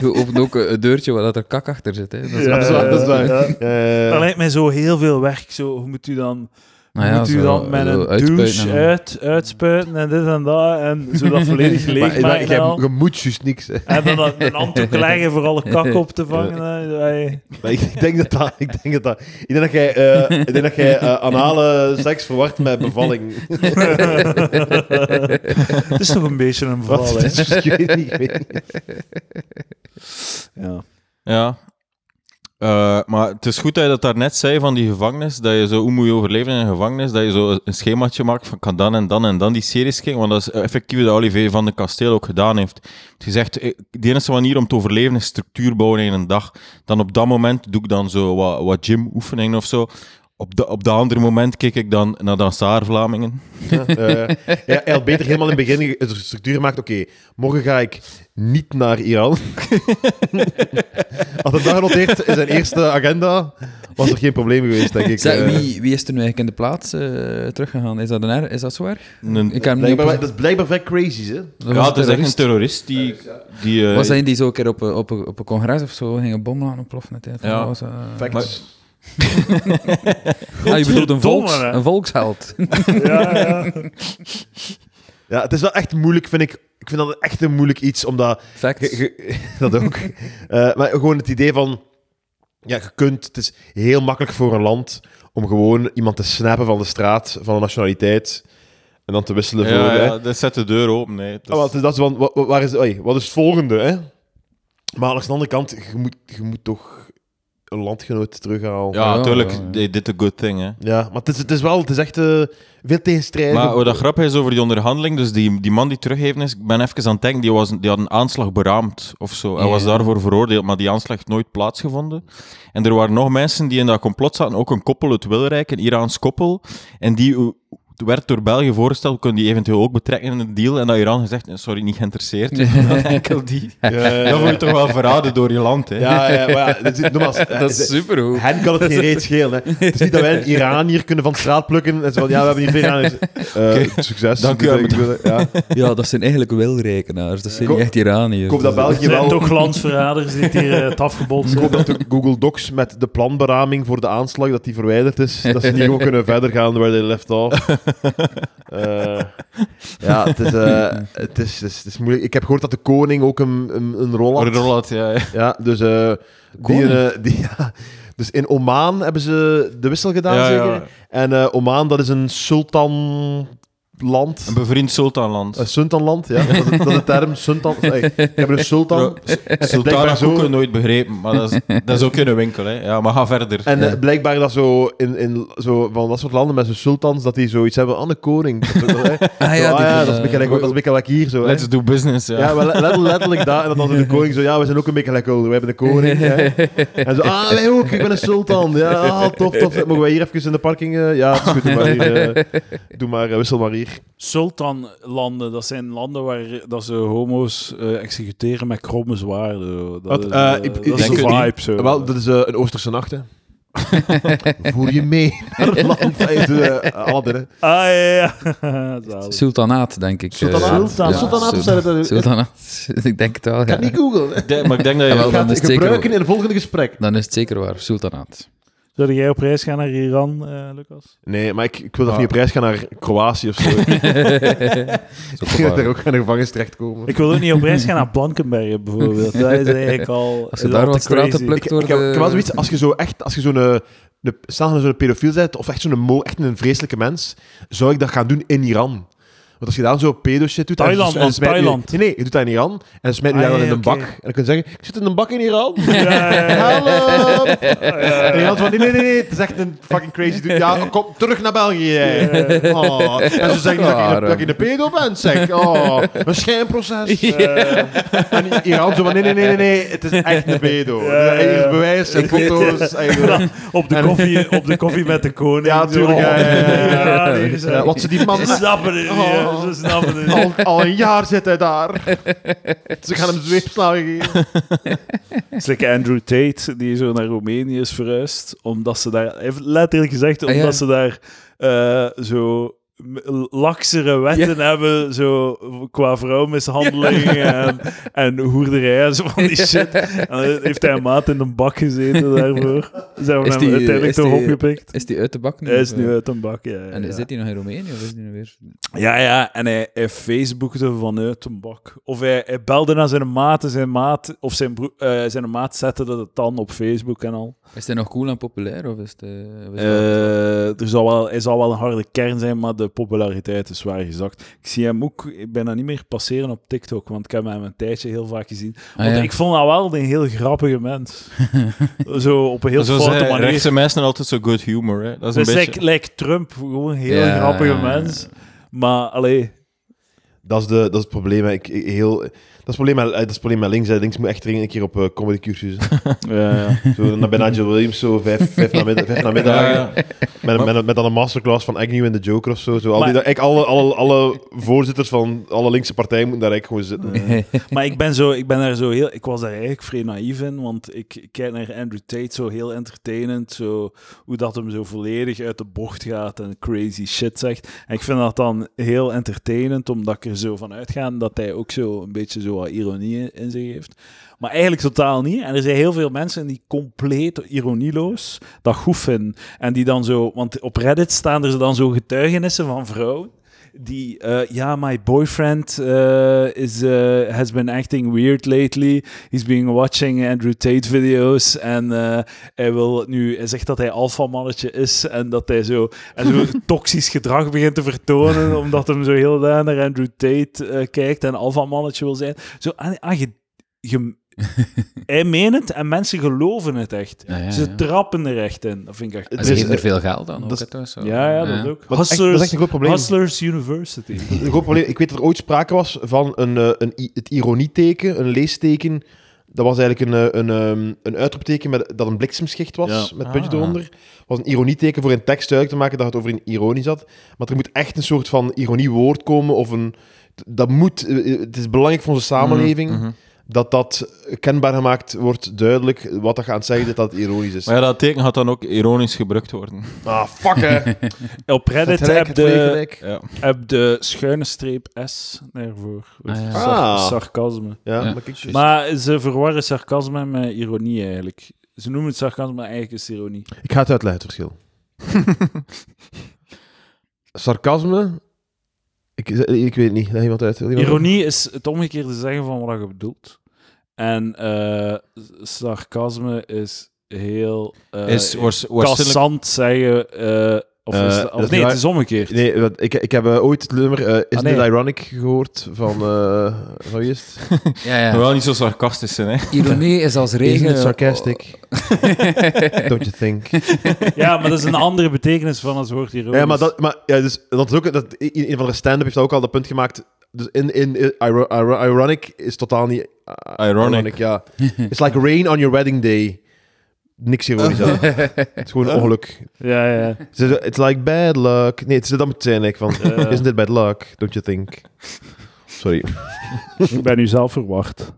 Je opent ook een deurtje waar dat er kak achter zit. Hè. Dat is Ja. dat is waar, dat is waar. Ja. Eh, Dat lijkt mij zo heel veel werk. Zo, hoe moet u dan, Nou ja, moet u dan met een uitspuiten douche uit, uitspuiten en dit en dat. En zo dat volledig leeg maar, maken. je, je moet juist niks. Hè. En dan dat- een handdoek leggen voor alle kak op te vangen. Maar ik, ik denk dat dat... Ik denk dat, dat, ik denk dat jij, eh, ik denk dat jij eh, anale seks verwart met bevalling. Het is toch een beetje een Wat? verhaal, hè? Het is- ik weet niet, ik weet niet. Ja. Ja. Eh, maar het is goed dat je dat daarnet zei van die gevangenis, dat je zo, hoe moet je overleven in een gevangenis, dat je zo een schemaatje maakt van kan dan en dan en dan die series kijken, want dat is effectief wat Olivier van de Kasteel ook gedaan heeft. Hij zegt, eh, de enige manier om te overleven is structuur bouwen in een dag. Dan op dat moment doe ik dan zo wat, wat gymoefeningen of zo, Op de, op de andere moment keek ik dan naar Dansaar Vlamingen. Ja, eh, ja, hij had beter helemaal in het begin een structuur gemaakt. Oké, morgen ga ik niet naar Iran. Had hij dat genoteerd in zijn eerste agenda, was er geen probleem geweest, denk ik. Eh, wie, wie is er nu eigenlijk in de plaats eh, teruggegaan? Is dat, een is dat zo erg? Een, Ik heb niet op- dat is blijkbaar vrij crazy, hè? dat ja, het is echt een terrorist. die... die eh, Was hij die zo een keer op, een- op, een- op een congres of zo ging een bom laten ontploffen? Ja. dat was, Facts. Ah, je bedoelt een, volks, een volksheld. Ja, ja. Ja, het is wel echt moeilijk, vind ik. Ik vind dat echt een moeilijk iets, omdat... Facts. je- je- dat ook. Eh, maar gewoon het idee van... Ja, je kunt... Het is heel makkelijk voor een land om gewoon iemand te snappen van de straat, van een nationaliteit, en dan te wisselen voor... ja, hè. ja, dat zet de deur open. Nee. Ah, dat is van, wa- wa- waar is, oei, wat is het volgende, hè? Maar aan de andere kant, je moet, je moet toch een landgenoot terughalen. ja, natuurlijk. ja, ja. They did a good thing, hè. Ja, maar het is, het is wel, het is echt eh, veel tegenstrijdig. Maar wat dat grappig is over die onderhandeling, dus die, die man die teruggeven is, ik ben even aan het denken, die, was, die had een aanslag beraamd of zo. Hij Ja. was daarvoor veroordeeld, maar die aanslag heeft nooit plaatsgevonden. En er waren nog mensen die in dat complot zaten, ook een koppel uit Wilrijk, een Iraans koppel, en die werd door België voorgesteld, kon die eventueel ook betrekken in de deal, en dat Iran gezegd, sorry, niet geïnteresseerd. Enkel die. Ja, ja, Dat word je toch wel verraden door je land, hè. ja, ja, maar ja, dat is, nogmaals, Dat is eh, supergoed. Hen kan het geen reet schelen. Hè. Het is niet dat wij een Iranier kunnen van de straat plukken en zo van, ja, we hebben hier veel Iraniërs. Eh, Succes. Dank u wel, Ja. Ja, dat zijn eigenlijk wilrekenaars. Dat zijn niet echt Iraniërs. Ik hoop dat België zijn wel... toch glansverraders die het hier eh, het afgebod Ik hoop dat de Google Docs met de planberaming voor de aanslag, dat die verwijderd is. Dat ze niet gewoon kunnen verder gaan waar they left off. Eh, ja, het is, eh, het, is, het, is, het is moeilijk. Ik heb gehoord dat de koning ook een, een, een rol had. Roland, ja. ja. Ja, dus, eh, die, Koning? eh, die, ja, dus in Oman hebben ze de wissel gedaan, Ja, zeker? ja. En eh, Oman, dat is een sultanland. Een bevriend sultanland. Een sultanland, ja. Dat is, dat is de term, sultan. Hey, we hebben een sultan. Sultan heb ik zo- ook nooit begrepen, maar dat is, dat is ook in een winkel. Hè. Ja, maar ga verder. En Ja. eh, blijkbaar dat zo in, in zo van dat soort landen met zo'n sultans, dat die zoiets hebben aan de koning. Dat. Ah Zo, ja, ah, ja, dat is een beetje like- dat is een beetje like hier zo. Hè. Let's do business. Ja. Ja, wel, let- letterlijk dat. En dan de koning zo, ja, we zijn ook een beetje lekker. We hebben de koning. hè. En zo, ah, wij ook, ik ben een sultan. Ja, ah, tof, tof. Mogen wij hier even in de parking? eh? Ja, het is goed, doe maar hier. eh, doe maar, wissel maar hier. Sultanlanden, dat zijn landen waar dat ze homo's eh, executeren met kromme zwaarden. Dat, Wat, is, eh, eh, ik- dat is een het vibe. Zo. Wel, dat is een Oosterse nacht, hè. Voer je mee naar het land. Hey, de, hè. Ah, ja. Sultanaat, denk ik. Sultanaat? Ja, Sultanaat het, ik denk het wel, Ik ga niet googlen. Maar ik denk dat je... Ja, wel, Ik ga dan is het het zeker gebruiken in een volgende gesprek. Dan is het zeker waar. Sultanaat. Zou jij op reis gaan naar Iran, eh, Lucas? Nee, maar ik, ik wil dat Ah. niet op reis gaan naar Kroatië of zo. ik wil daar ook gaan in de gevangenis terechtkomen. Ik wil ook niet op reis gaan naar Blankenbergen, bijvoorbeeld. Dat is eigenlijk al... Als je daar wat straten plukt Ik, door ik, heb, ik de- heb wel zoiets, als je zo echt, als je zo'n, eh, een, stel je zo'n pedofiel bent, of echt zo'n echt een vreselijke mens, zou ik dat gaan doen in Iran. Want als je dan zo pedo shit doet... en Thailand, ze- en man, je- Thailand. nee, nee, je doet dat in Iran, en dan smijt je Ah, daar dan in een oké. bak. En dan kun je zeggen, ik zit in een bak in Iran. Ja, ja, ja. Help! ja. En Iran van, nee, nee, nee, nee, het is echt een fucking crazy dude. Ja, kom terug naar België. jij. Oh. En ze zeggen dat, je, dat je een pedo bent, zeg. Oh, een schijnproces. Eh, En Iran zo van, nee, nee, nee, nee, nee, het is echt een pedo. Ja, ja, ja. Hier is bewijs en Ik foto's. en- op, de En- koffie, op de koffie met de koning. Ja, tuurlijk. Ja, ja, ja, ja. hier is hij. Ja, Wat ze die man... Snappen niet, Oh. hè. ze snappen het niet. Al, al een jaar zit hij daar. Ze gaan hem zweepslagen geven. Het is like Andrew Tate, die zo naar Roemenië is verhuisd, omdat ze daar, hij heeft letterlijk gezegd, Ah, omdat ja. ze daar eh, zo laksere wetten hebben, zo qua vrouwmishandeling en, en hoerderij en zo van die shit. En dan heeft hij een maat in een bak gezeten daarvoor. Ze hebben Is hem die- uiteindelijk toch opgepikt. Is die uit de bak nu? Hij is nu uit een bak, ja. ja, En ja. zit hij nog in Roemenië of is hij nu weer... Ja, ja, en hij, hij facebookte vanuit een bak. Of hij, hij belde naar zijn maat en zijn maat, of zijn, broer, eh, zijn maat zette dat dan op Facebook en al. Is hij nog cool en populair of is het... eh, Eh, er zal wel, hij zal wel een harde kern zijn, maar de populariteit is zwaar gezakt. Ik zie hem ook bijna niet meer passeren op TikTok, want ik heb hem een tijdje heel vaak gezien. Ah, Want ja. ik vond dat wel een heel grappige mens. zo op een heel Zo foute zijn manier. rechtse mensen altijd zo good humor. Hè. Dat is een Dus beetje... like, like Trump, gewoon een heel Ja, grappige mens. Maar, allee, Dat is, de, dat is het probleem. hè. Ik, ik- heel, Dat is het probleem met, eh, dat is het probleem met links. Hè. Links moet echt dringend een keer op eh, comedy cursus. Ja, ja. Zo naar bij Nigel Williams, zo vijf, vijf, namiddag, vijf namiddagen. Ja, Met, met, met dan een masterclass van Agnew en de Joker of zo. zo al die, eigenlijk alle, alle, alle voorzitters van alle linkse partijen moeten daar eigenlijk gewoon zitten. Maar ik ben, zo, ik ben daar zo heel... Ik was daar eigenlijk vrij naïef in, want ik, ik kijk naar Andrew Tate zo heel entertainend, zo, hoe dat hem zo volledig uit de bocht gaat en crazy shit zegt. En ik vind dat dan heel entertainend, omdat ik er zo van uitga dat hij ook zo een beetje zo ironie in zich heeft. Maar eigenlijk totaal niet. En er zijn heel veel mensen die compleet ironieloos dat goed. En die dan zo... Want op Reddit staan er dan zo getuigenissen van vrouwen die, eh, ja, my boyfriend eh, is, eh, has been acting weird lately. He's been watching Andrew Tate video's en hij wil nu, hij zegt dat hij alfamannetje is en dat hij zo, en zo toxisch gedrag begint te vertonen omdat hem zo heel naar Andrew Tate kijkt en alfamannetje wil zijn. Zo, ah, ah, je, je, hij meent het en mensen geloven het echt. Ja, ja, Ze trappen er echt in. Dat vind ik echt... En ze er veel geld aan. dat ook, zo. Ja, ja, dat ook. Maar dat is echt- dat is echt een groot probleem. Hustlers University. Een groot probleem. Ik weet dat er ooit sprake was van een, eh, een, het ironieteken, een leesteken. Dat was eigenlijk een, eh, een, ehm, een uitroepteken met, dat een bliksemschicht was, Ja. met puntje Ah. eronder. was een ironieteken voor een tekst duidelijk te maken dat het over een ironie zat. Maar er moet echt een soort van ironiewoord komen, of een... Dat moet... eh, Het is belangrijk voor onze samenleving Mhm. Dat dat kenbaar gemaakt wordt, duidelijk, wat dat gaat zeggen dat dat ironisch is. Maar ja, dat teken gaat dan ook ironisch gebruikt worden. Ah, fuck, hè. Op Reddit Het heb de. Ja. heb de schuine streep S daarvoor. Ah, ja. Sar- Ah. Sarcasme. Ja, Ja. maar kijk, Maar ze verwarren sarcasme met ironie eigenlijk. Ze noemen het sarcasme, maar eigenlijk is het ironie. Ik ga het uitleggen, het verschil. Sarcasme... Ik, ik weet het niet. Leg iemand uit. Iemand- Ironie is het omgekeerde zeggen van wat je bedoelt. En eh, sarcasme is heel uh, Is kassant zeggen. Eh, of Eh, is dat- dat of is nee, het is omgekeerd. Nee, wat- ik, ik heb eh, ooit het nummer uh, Is Ah, nee. It Ironic gehoord van... eh van wie is het? Ja, ja. Wel niet zo sarcastisch zijn, hè. Ironie is als regen. Isn't it sarcastic? Don't you think? Ja, maar dat is een andere betekenis van het woord ironisch. Ja, maar, dat, maar ja, dus, dat is ook... Dat, een een van de stand-up heeft ook al dat punt gemaakt. Dus in, in, in iro- iro- ironic is totaal niet... uh, Ironic. ja. It's like rain on your wedding day. Niks ironisch aan. Het is gewoon ongeluk. Ja, ja. Ze- It's like bad luck. Nee, het is dat moet zijn eigenlijk van... Ja. Isn't it bad luck? Don't you think? Sorry. Ik ben nu zelf verwacht.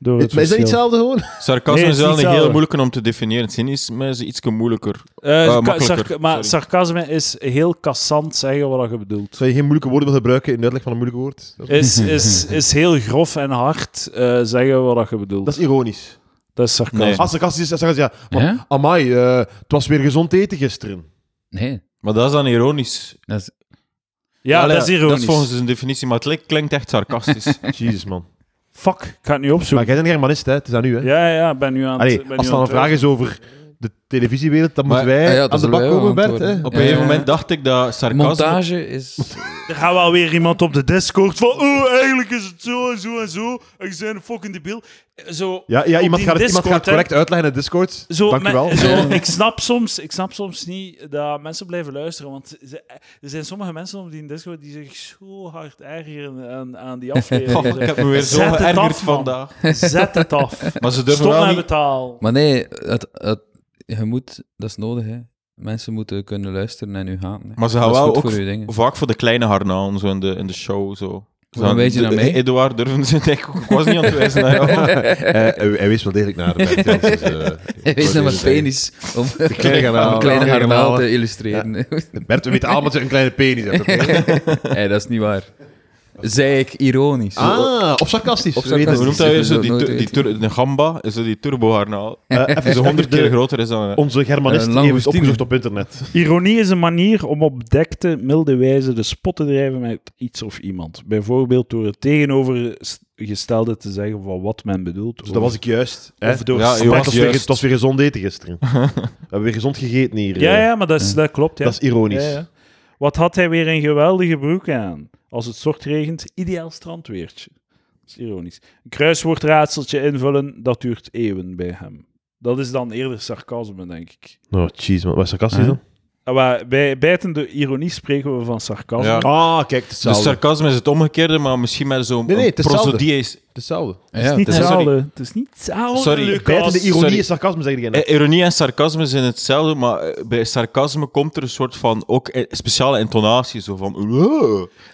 Door het Maar is dat niet verschil. hetzelfde gewoon? Sarcasme Nee, het is is wel niet een heel hetzelfde. moeilijk om te definiëren. Cynisme is iets moeilijker. Eh, ka- makkelijker, sarca- maar sorry. sarcasme is heel kassant zeggen wat je bedoelt. Zou je geen moeilijke woorden willen gebruiken in de uitleg van een moeilijk woord? Dat is, Is, is, is heel grof en hard eh, zeggen wat je bedoelt. dat is ironisch. Dat is sarcasme. Nee. Als sarcastisch is, ja... Maar, Ja? Amai, eh, het was weer gezond eten gisteren. Nee, Maar dat is dan ironisch. dat is... Ja, Allee, dat is ironisch. Dat is volgens een definitie, maar het klinkt- klinkt echt sarcastisch. Jezus, man. Fuck, ik ga het nu Maar opzoeken. jij bent een Germanist, hè? Het is aan u, hè? Ja, ja, ik ben nu aan het... Allee, ben als nu er dan aan een het vraag is over de televisiewereld, dan moeten wij Ah ja, dat aan de bak komen, Bert. Hè? Op een gegeven ja. moment dacht ik dat sarcasme... Montage is... Er gaat wel weer iemand op de Discord van oh, eigenlijk is het zo en zo en zo. En je bent een fucking debiel. Zo, Ja, ja iemand, gaat het, iemand Discord, gaat correct uitleggen in de Discord. Zo, Dank wel. zo, ik, snap soms, ik snap soms niet dat mensen blijven luisteren, want ze- er zijn sommige mensen op die Discord die zich zo hard ergeren aan, aan die aflevering. Ik heb me weer zo geërgerd vandaag. Zet het af. Maar ze durven Stop wel met niet... betaal. Maar nee, het, het, je moet... Dat is nodig, hè. Mensen moeten kunnen luisteren en u gaan. hè. Maar ze gaan wel ook voor vaak voor de kleine harnalen, zo in de, in de show. Zo. Hoe een beetje naar mij? Eduard durven ze denk ik was niet aan het wijzen naar jou. Eh, hij, hij wees wel degelijk naar Bert. ja, dus, eh, Hij wees naar mijn penis om De kleine garnaal. om een kleine de garnaal garnaal. te illustreren. zeggen. Bert, we weten allemaal dat je een kleine penis hebt. hey, dat is niet waar. Zei ik ironisch. Ah, of sarcastisch. Of Hoe het noemt? Zo, die, die, tur- de gamba, is dat die turbo-harnaal. Eh, even, Die honderd keer groter is dan... Onze Germanist die heeft opgezocht op internet. Ironie is een manier om op dekte, milde wijze de spot te drijven met iets of iemand. Bijvoorbeeld door het tegenovergestelde te zeggen van wat men bedoelt. Dus dat was ik juist. Hè? Of door Ja, Maar je het, was weer, juist. het was weer gezond eten gisteren. we hebben weer gezond gegeten hier. Ja, eh. ja, maar dat, is, dat klopt. Ja. Dat is ironisch. Ja, ja. Wat had hij weer een geweldige broek aan? Als het stortregent, ideaal strandweertje. Dat is ironisch. Een kruiswoordraadseltje invullen, dat duurt eeuwen bij hem. Dat is dan eerder sarcasme, denk ik. Oh, jeez, man. Wat is sarcastisch dan? Ah, Maar bij bijtende ironie spreken we van sarcasme. Ja. Ah, kijk, het is Dus hetzelfde. sarcasme is het omgekeerde, maar misschien met zo'n Nee, nee, het is hetzelfde. is... Het hetzelfde. Ja, Het is niet het is- hetzelfde. Het is niet hetzelfde, Sorry, Lucas. Bijtende ironie sorry. en sarcasme, zeg je. Eh, Ironie en sarcasme zijn hetzelfde, maar eh, bij sarcasme komt er een soort van ook eh, speciale intonatie, zo van...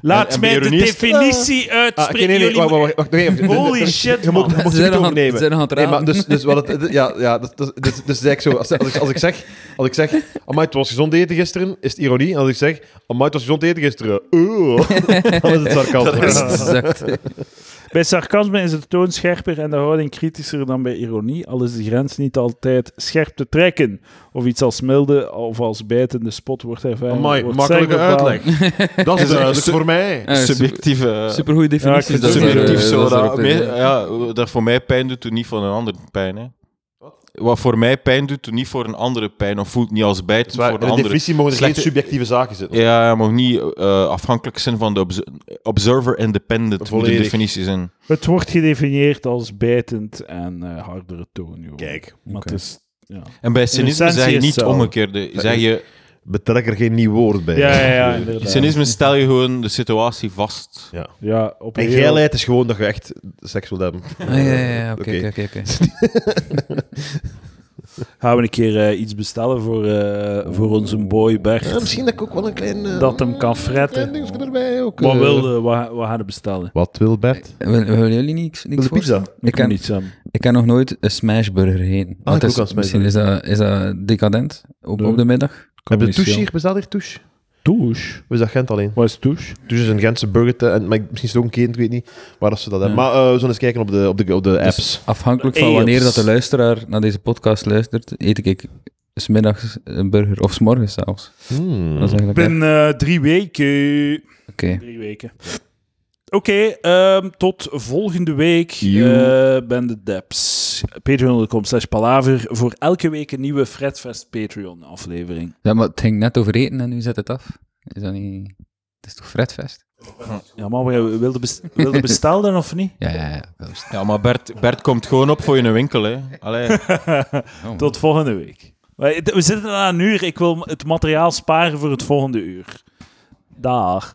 Laat En- en mij de ironie is- definitie Ah, oké, uitspreken. nee, nee, Jullie- wacht, wacht, wacht, nog even. Holy shit, Je moet, man. je moet Ze het zijn nog aan- overnemen. ze zijn nog aan het Nee, maar raden. dus, dus wat het, ja, ja, dus, dus, dus, dus zeg ik zo, als, als, ik, als ik zeg, als ik zeg, amai, het was gezond eten gisteren, is het ironie. En als ik zeg, amai, het was gezond eten gisteren, oeh, dan is het sarcasme. Exact. Bij sarcasme is de toon scherper en de houding kritischer dan bij ironie, al is de grens niet altijd scherp te trekken. Of iets als milde of als bijtende spot wordt ervaren. Amai, wordt makkelijke uitleg. Dat is duidelijk voor mij. Ja, super- Subjectieve... Supergoeie definities. Ja, subjectief zo. dat voor mij pijn doet, doet niet voor een ander pijn. Hè. Wat voor mij pijn doet, doet niet voor een andere pijn. Of voelt niet als Zwaar, voor in een de andere. definitie mogen er Slechte- geen subjectieve zaken zitten. Ja, je mag niet eh, afhankelijk zijn van de obs- observer independent moet de Volledig. definitie zijn. Het wordt gedefinieerd als bijtend en eh, hardere toon. joh. Kijk, Maar het is... Ja, En bij cynisme zeg je niet omgekeerde. Zeg je, betrek er geen nieuw woord bij. ja, ja, ja inderdaad. cynisme stel je gewoon de situatie vast. Ja. Ja, op een En heel- geilheid is gewoon dat je echt seks wilt hebben. Ah, ja, ja, ja, oké, Oké. oké. Gaan we een keer eh, iets bestellen voor, eh, voor onze boy Bert. Ja, misschien dat ik ook wel een klein... eh, Dat hem kan fretten. Erbij ook. Wat wilde, wat, wat gaan we bestellen? Wat wil Bert? Wil- Willen jullie niks, niks Wil de pizza? Ik ken, niet zo. ik ken nog nooit een smashburger heen. Ah, ik is, ook aan misschien is dat, is dat decadent op, Nee. op de middag. Hebben we touche hier? Bestaat hier touche? Touche? Of is dat Gent alleen? Wat is touche? Touche is een Gentse burger, te- en, maar misschien is het ook een keten, ik weet niet waar dat ze dat hebben. Maar eh, we zullen eens kijken op de, op de, op de apps. Dus afhankelijk van wanneer dat de luisteraar naar deze podcast luistert, eet ik smiddags een burger. Of s'morgens zelfs. Hmm. Dat is Ik eigenlijk ben eh, drie weken. Oké. Drie weken. Oké, ehm, tot volgende week. Eh ben de Deps. Patreon.com slash palaver. Voor elke week een nieuwe Fredfest Patreon aflevering. Ja, maar het ging net over eten en nu zet het af. Is dat niet... Het is toch Fredfest? Ja, maar we wilden best wilde bestellen of niet? Ja, ja, ja. Ja, maar Bert, Bert komt gewoon op voor je winkel. Hè. Allee. Oh, Tot volgende week. We we zitten aan een uur. Ik wil het materiaal sparen voor het volgende uur. Dag.